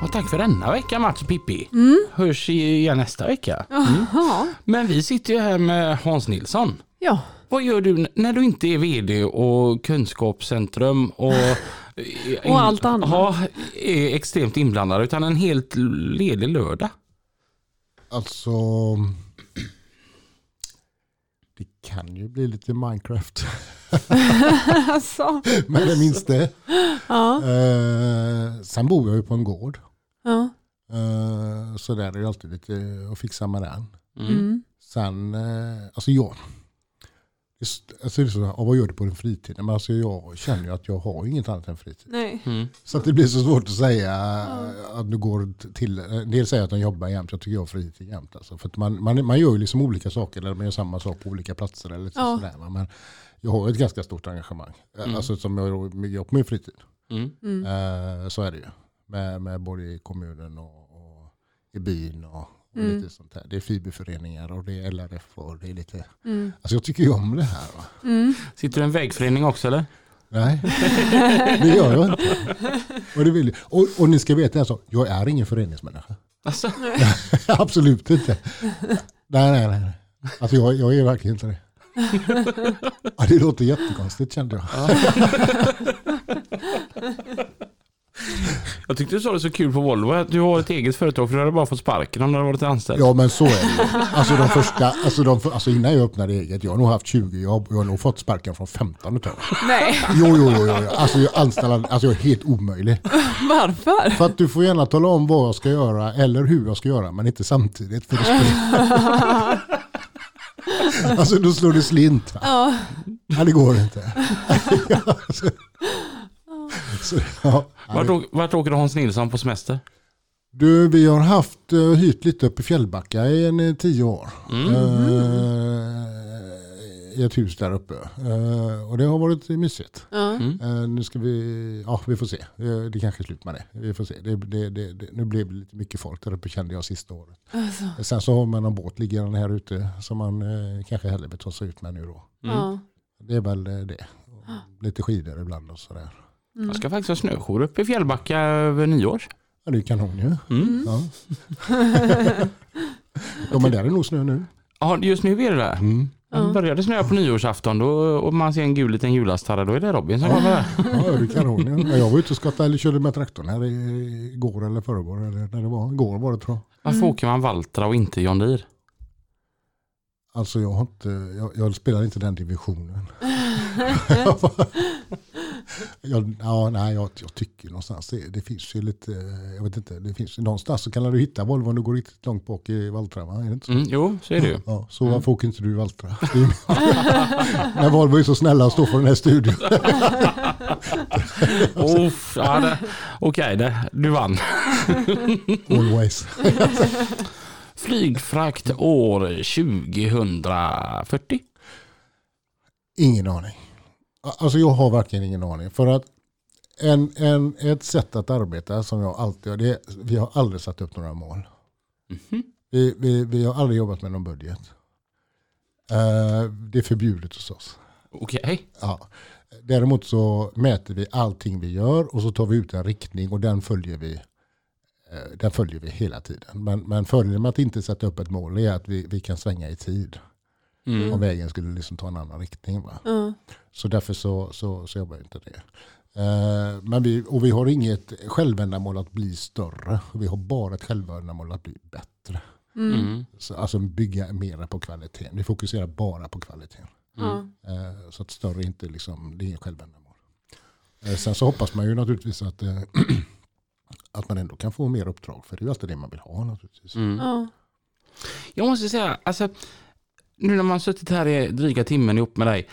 Ja, tack för denna vecka Mats och Pippi. Hörs igen nästa vecka. Jaha, Men vi sitter ju här med Hans Nilsson. ja. Vad gör du när du inte är vd och kunskapscentrum och, Och allt annat. Ja, är extremt inblandad utan en helt ledig lördag? Alltså, det kan ju bli lite Minecraft. Alltså. Men det minns det. Ja, Eh, sen bor jag ju på en gård. ja. Eh, så där är det alltid lite att fixa med den. Mm. Sen, eh, alltså jag, alltså det är så, vad gör du på din fritid? Men alltså jag känner ju att jag har inget annat än fritid. Nej. Mm. Så att det blir så svårt att säga att du går till, en del säger att de jobbar jämt, jag tycker jag har fritid jämt. Alltså. För att man, man, man gör ju liksom olika saker, eller man gör samma sak på olika platser. Eller lite Ja. sådär, men jag har ett ganska stort engagemang, alltså, som jag gör på min fritid. Mm. Mm. Eh, så är det ju. Med, med både i kommunen och, och i byn och, och Mm. lite sånt där. Det är fiberföreningar och det är LRF och det är lite... Mm. Alltså jag tycker ju om det här. Va? Mm. Sitter du i en vägförening också eller? Nej, det gör jag inte. Och, det vill, jag. och, och ni ska veta alltså, jag är ingen föreningsmänniska. Alltså, Absolut inte. Nej, nej, nej. Alltså jag, jag är verkligen inte det. Ja, det låter jättekonstigt kände jag. Jag tyckte du sa det så kul på Volvo att du har ett eget företag för du hade bara fått sparken om du hade varit anställd. Ja men så är det. Alltså, de första, alltså, de, alltså innan jag öppnade eget, jag har nog haft 20 jobb jag har nog fått sparken från 15 utav. Nej, Jo, jo, jo, jo. Alltså jag anställer, alltså jag är helt omöjlig. varför? För att du får gärna tala om vad jag ska göra eller hur jag ska göra, men inte samtidigt. För det alltså då slår det slint. Va? Ja. Ja, det går inte. så, ja. Vart, åk- vart åker Hans Nilsson på semester? Du, vi har haft uh, hyrt lite uppe i Fjällbacka i en, eh, tio år. Mm. Eh, I ett hus där uppe. Och det har varit mysigt. Mm. Nu ska vi, ja vi får se. Det kanske är slut med det. Vi får se. Det, det, det, det, nu blev det lite mycket folk där uppe kände jag sista året. Alltså. Sen så har man en båt liggande här ute som man kanske hellre vill ta sig ut med nu då. Ja. Det är väl det. Och Lite skidor ibland och sådär. Mm. Jag ska faktiskt ha snöjour uppe i Fjällbacka över nyår. Ja, det är kanon ju. Mm. Ja. ja men där är nog snö nu. Ja, just nu är det där. Mm. Det började snöa på nyårsafton då, och man ser en gul liten julastarre, då är det Robin som kommer där. Ja, det är kanon. ju. Jag var ute och skottade eller körde med traktorn här i- igår eller förrgår. Eller när det var. Igår var det tror jag. Varför åker man Valtra och inte John Deere? Alltså jag har inte, jag, jag spelar inte den divisionen. jag, ja, nej, jag, jag tycker någonstans det, det finns ju lite, jag vet inte, det finns någonstans så kan du hitta Volvo om du går riktigt långt bak i Valtra va? Är det inte så? Mm, jo, så är det ju. Ja, så varför åker inte du i Valtra? När Volvo är så snälla att stå för den här studion. Uff, ja, Okej, det- du vann. Always. Flygfrakt år 2040. Ingen aning. Alltså jag har verkligen ingen aning. För att en, en, ett sätt att arbeta som jag alltid gör, det är, vi har aldrig satt upp några mål. Mhm. Vi, vi, vi har aldrig jobbat med någon budget. Eh, det är förbjudet hos oss. Okej. Ja. Däremot så mäter vi allting vi gör och så tar vi ut en riktning och den följer vi, eh, den följer vi hela tiden. Men, men fördelen med att inte sätta upp ett mål är att vi, vi kan svänga i tid. Mm. Om vägen skulle liksom ta en annan riktning. Va? Ja. Så därför så, så, så jobbar jag inte det. Eh, men vi, och vi har inget självändamål att bli större. Vi har bara ett självändamål att bli bättre. Mm. Mm. Så, alltså bygga mera på kvaliteten. Vi fokuserar bara på kvaliteten. Ja. Eh, så att större inte liksom, det är inget självändamål. Eh, sen så hoppas man ju naturligtvis att, eh, att man ändå kan få mer uppdrag. För det är ju alltid det man vill ha naturligtvis. Mm. Ja. Jag måste säga, alltså, nu när man suttit här i dryga timmen ihop med dig.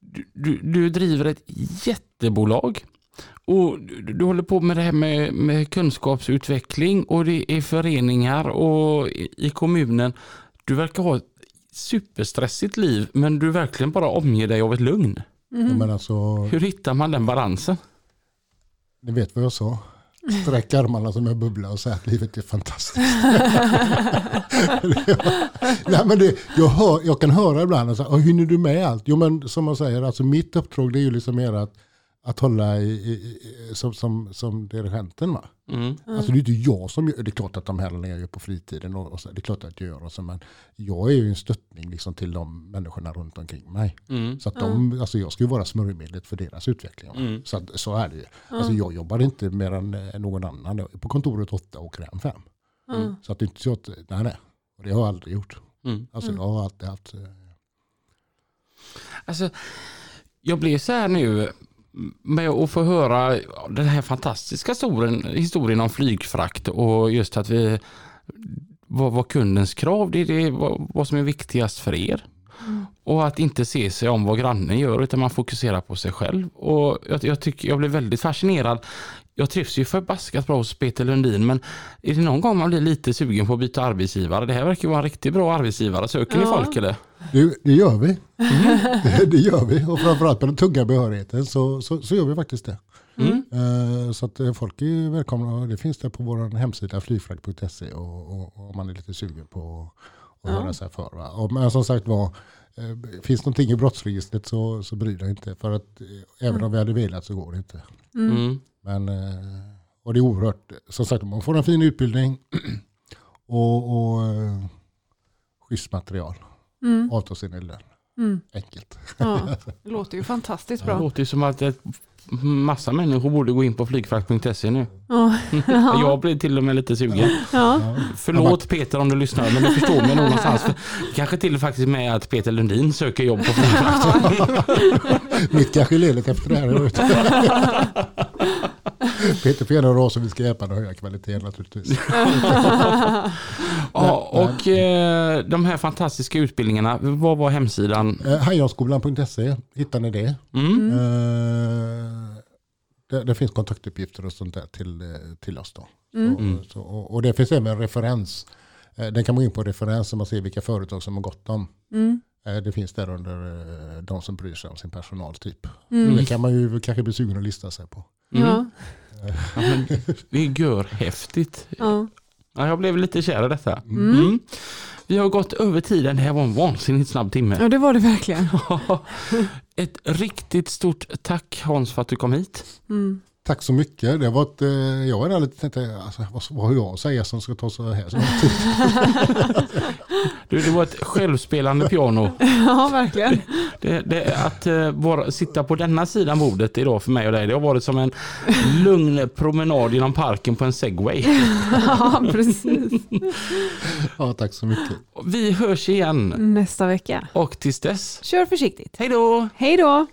Du, du, du driver ett jättebolag. Och du, du håller på med det här med, med kunskapsutveckling och det är föreningar och i, i kommunen. Du verkar ha ett superstressigt liv men du verkligen bara omger dig av ett lugn. Ja, men alltså, Hur hittar man den balansen? ni vet vad jag sa. Sträcka armarna som en bubbla och säga att livet är fantastiskt. Nej, men det, jag, hör, jag kan höra ibland, och så, "Åh, hinner du med allt? Jo men som man säger, alltså mitt uppdrag det är ju liksom mer att, att hålla i, i, som, som, som dirigenten. Va? Mm. Alltså det är inte jag som gör, det är klart att de här jag gör på fritiden och, och så, det är klart att jag gör och så, men jag är ju en stöttning liksom till de människorna runt omkring mig. Mm. Så att de, alltså jag ska ju vara smörjmedlet för deras utveckling. Mm. Så, att, så är det ju. Alltså jag jobbar inte mer än eh, någon annan. Jag är på kontoret åtta och åker hem fem. Mm. Så att det är inte så att, nej nej. Och det har jag aldrig gjort. Mm. Alltså jag har alltid haft, eh, Alltså, jag blir så här nu med att få höra den här fantastiska historien, historien om flygfrakt och just att vi vad, vad kundens krav, det är det, vad, vad som är viktigast för er. Och att inte se sig om vad grannen gör utan man fokuserar på sig själv. Och jag, jag, tycker, jag blir väldigt fascinerad. Jag trivs ju förbaskat bra hos Peter Lundin men är det någon gång man blir lite sugen på att byta arbetsgivare? Det här verkar vara en riktigt bra arbetsgivare. Söker ni Ja. folk eller? Det, det gör vi. det, det gör vi. Och framförallt på den tunga behörigheten så, så, så gör vi faktiskt det. Mm. Eh, Så att eh, folk är välkomna. och Det finns det på vår hemsida flygfrakt.se och, och, och om man är lite sugen på att Ja. höra sig för. Va? Och, men som sagt var, eh, finns någonting i brottsregistret så, så bryr dig inte. För att även om vi hade velat så går det inte. Mm. Men, eh, och det är oerhört, som sagt man får en fin utbildning och, och schysst material. Mm. Lön. Mm. Enkelt. Ja, det låter ju fantastiskt Det bra. låter ju som att ett massa människor borde gå in på flygfrakt.se nu. Ja. Jag blir till och med lite sugen. Ja. Förlåt Peter om du lyssnar, men du förstår mig någonstans. För kanske till och faktiskt med att Peter Lundin söker jobb på flygfrakt. Mitt kanske är ledigt efter det här. Peter gärna höra av sig, vi ska hjälpa dig att höja kvaliteten naturligtvis. Ja, och eh, de här fantastiska utbildningarna, vad var hemsidan? Eh, hittar ni det? Mm. Eh, det? Det finns kontaktuppgifter och sånt där till, eh, till oss då. Mm. Så, så, och, och det finns även referens. Eh, Den kan man gå in på referens så man ser vilka företag som har gått dem. Mm. Eh, Det finns där under de som bryr sig om sin personal typ. Mm. Det kan man ju kanske bli sugen att lista sig på. Mm. Ja. Ja, men det är görhäftigt. Ja. Ja, jag blev lite kär i detta. Mm. Mm. Vi har gått över tiden, det här var en vansinnigt snabb timme. ja, det var det verkligen. Ett riktigt stort tack Hans för att du kom hit. Mm. Tack så mycket. Det var ett, eh, jag var lite tänkte, alltså, vad, vad har jag att säga som ska ta så här så lång tid? Du, det var ett självspelande piano. Ja, verkligen. Det, det, att uh, vara, sitta på denna sidan bordet idag för mig och dig, det har varit som en lugn promenad genom parken på en segway. Ja, precis. Ja, tack så mycket. Vi hörs igen Nästa vecka. och tills dess, Kör försiktigt. hej då! Hej då!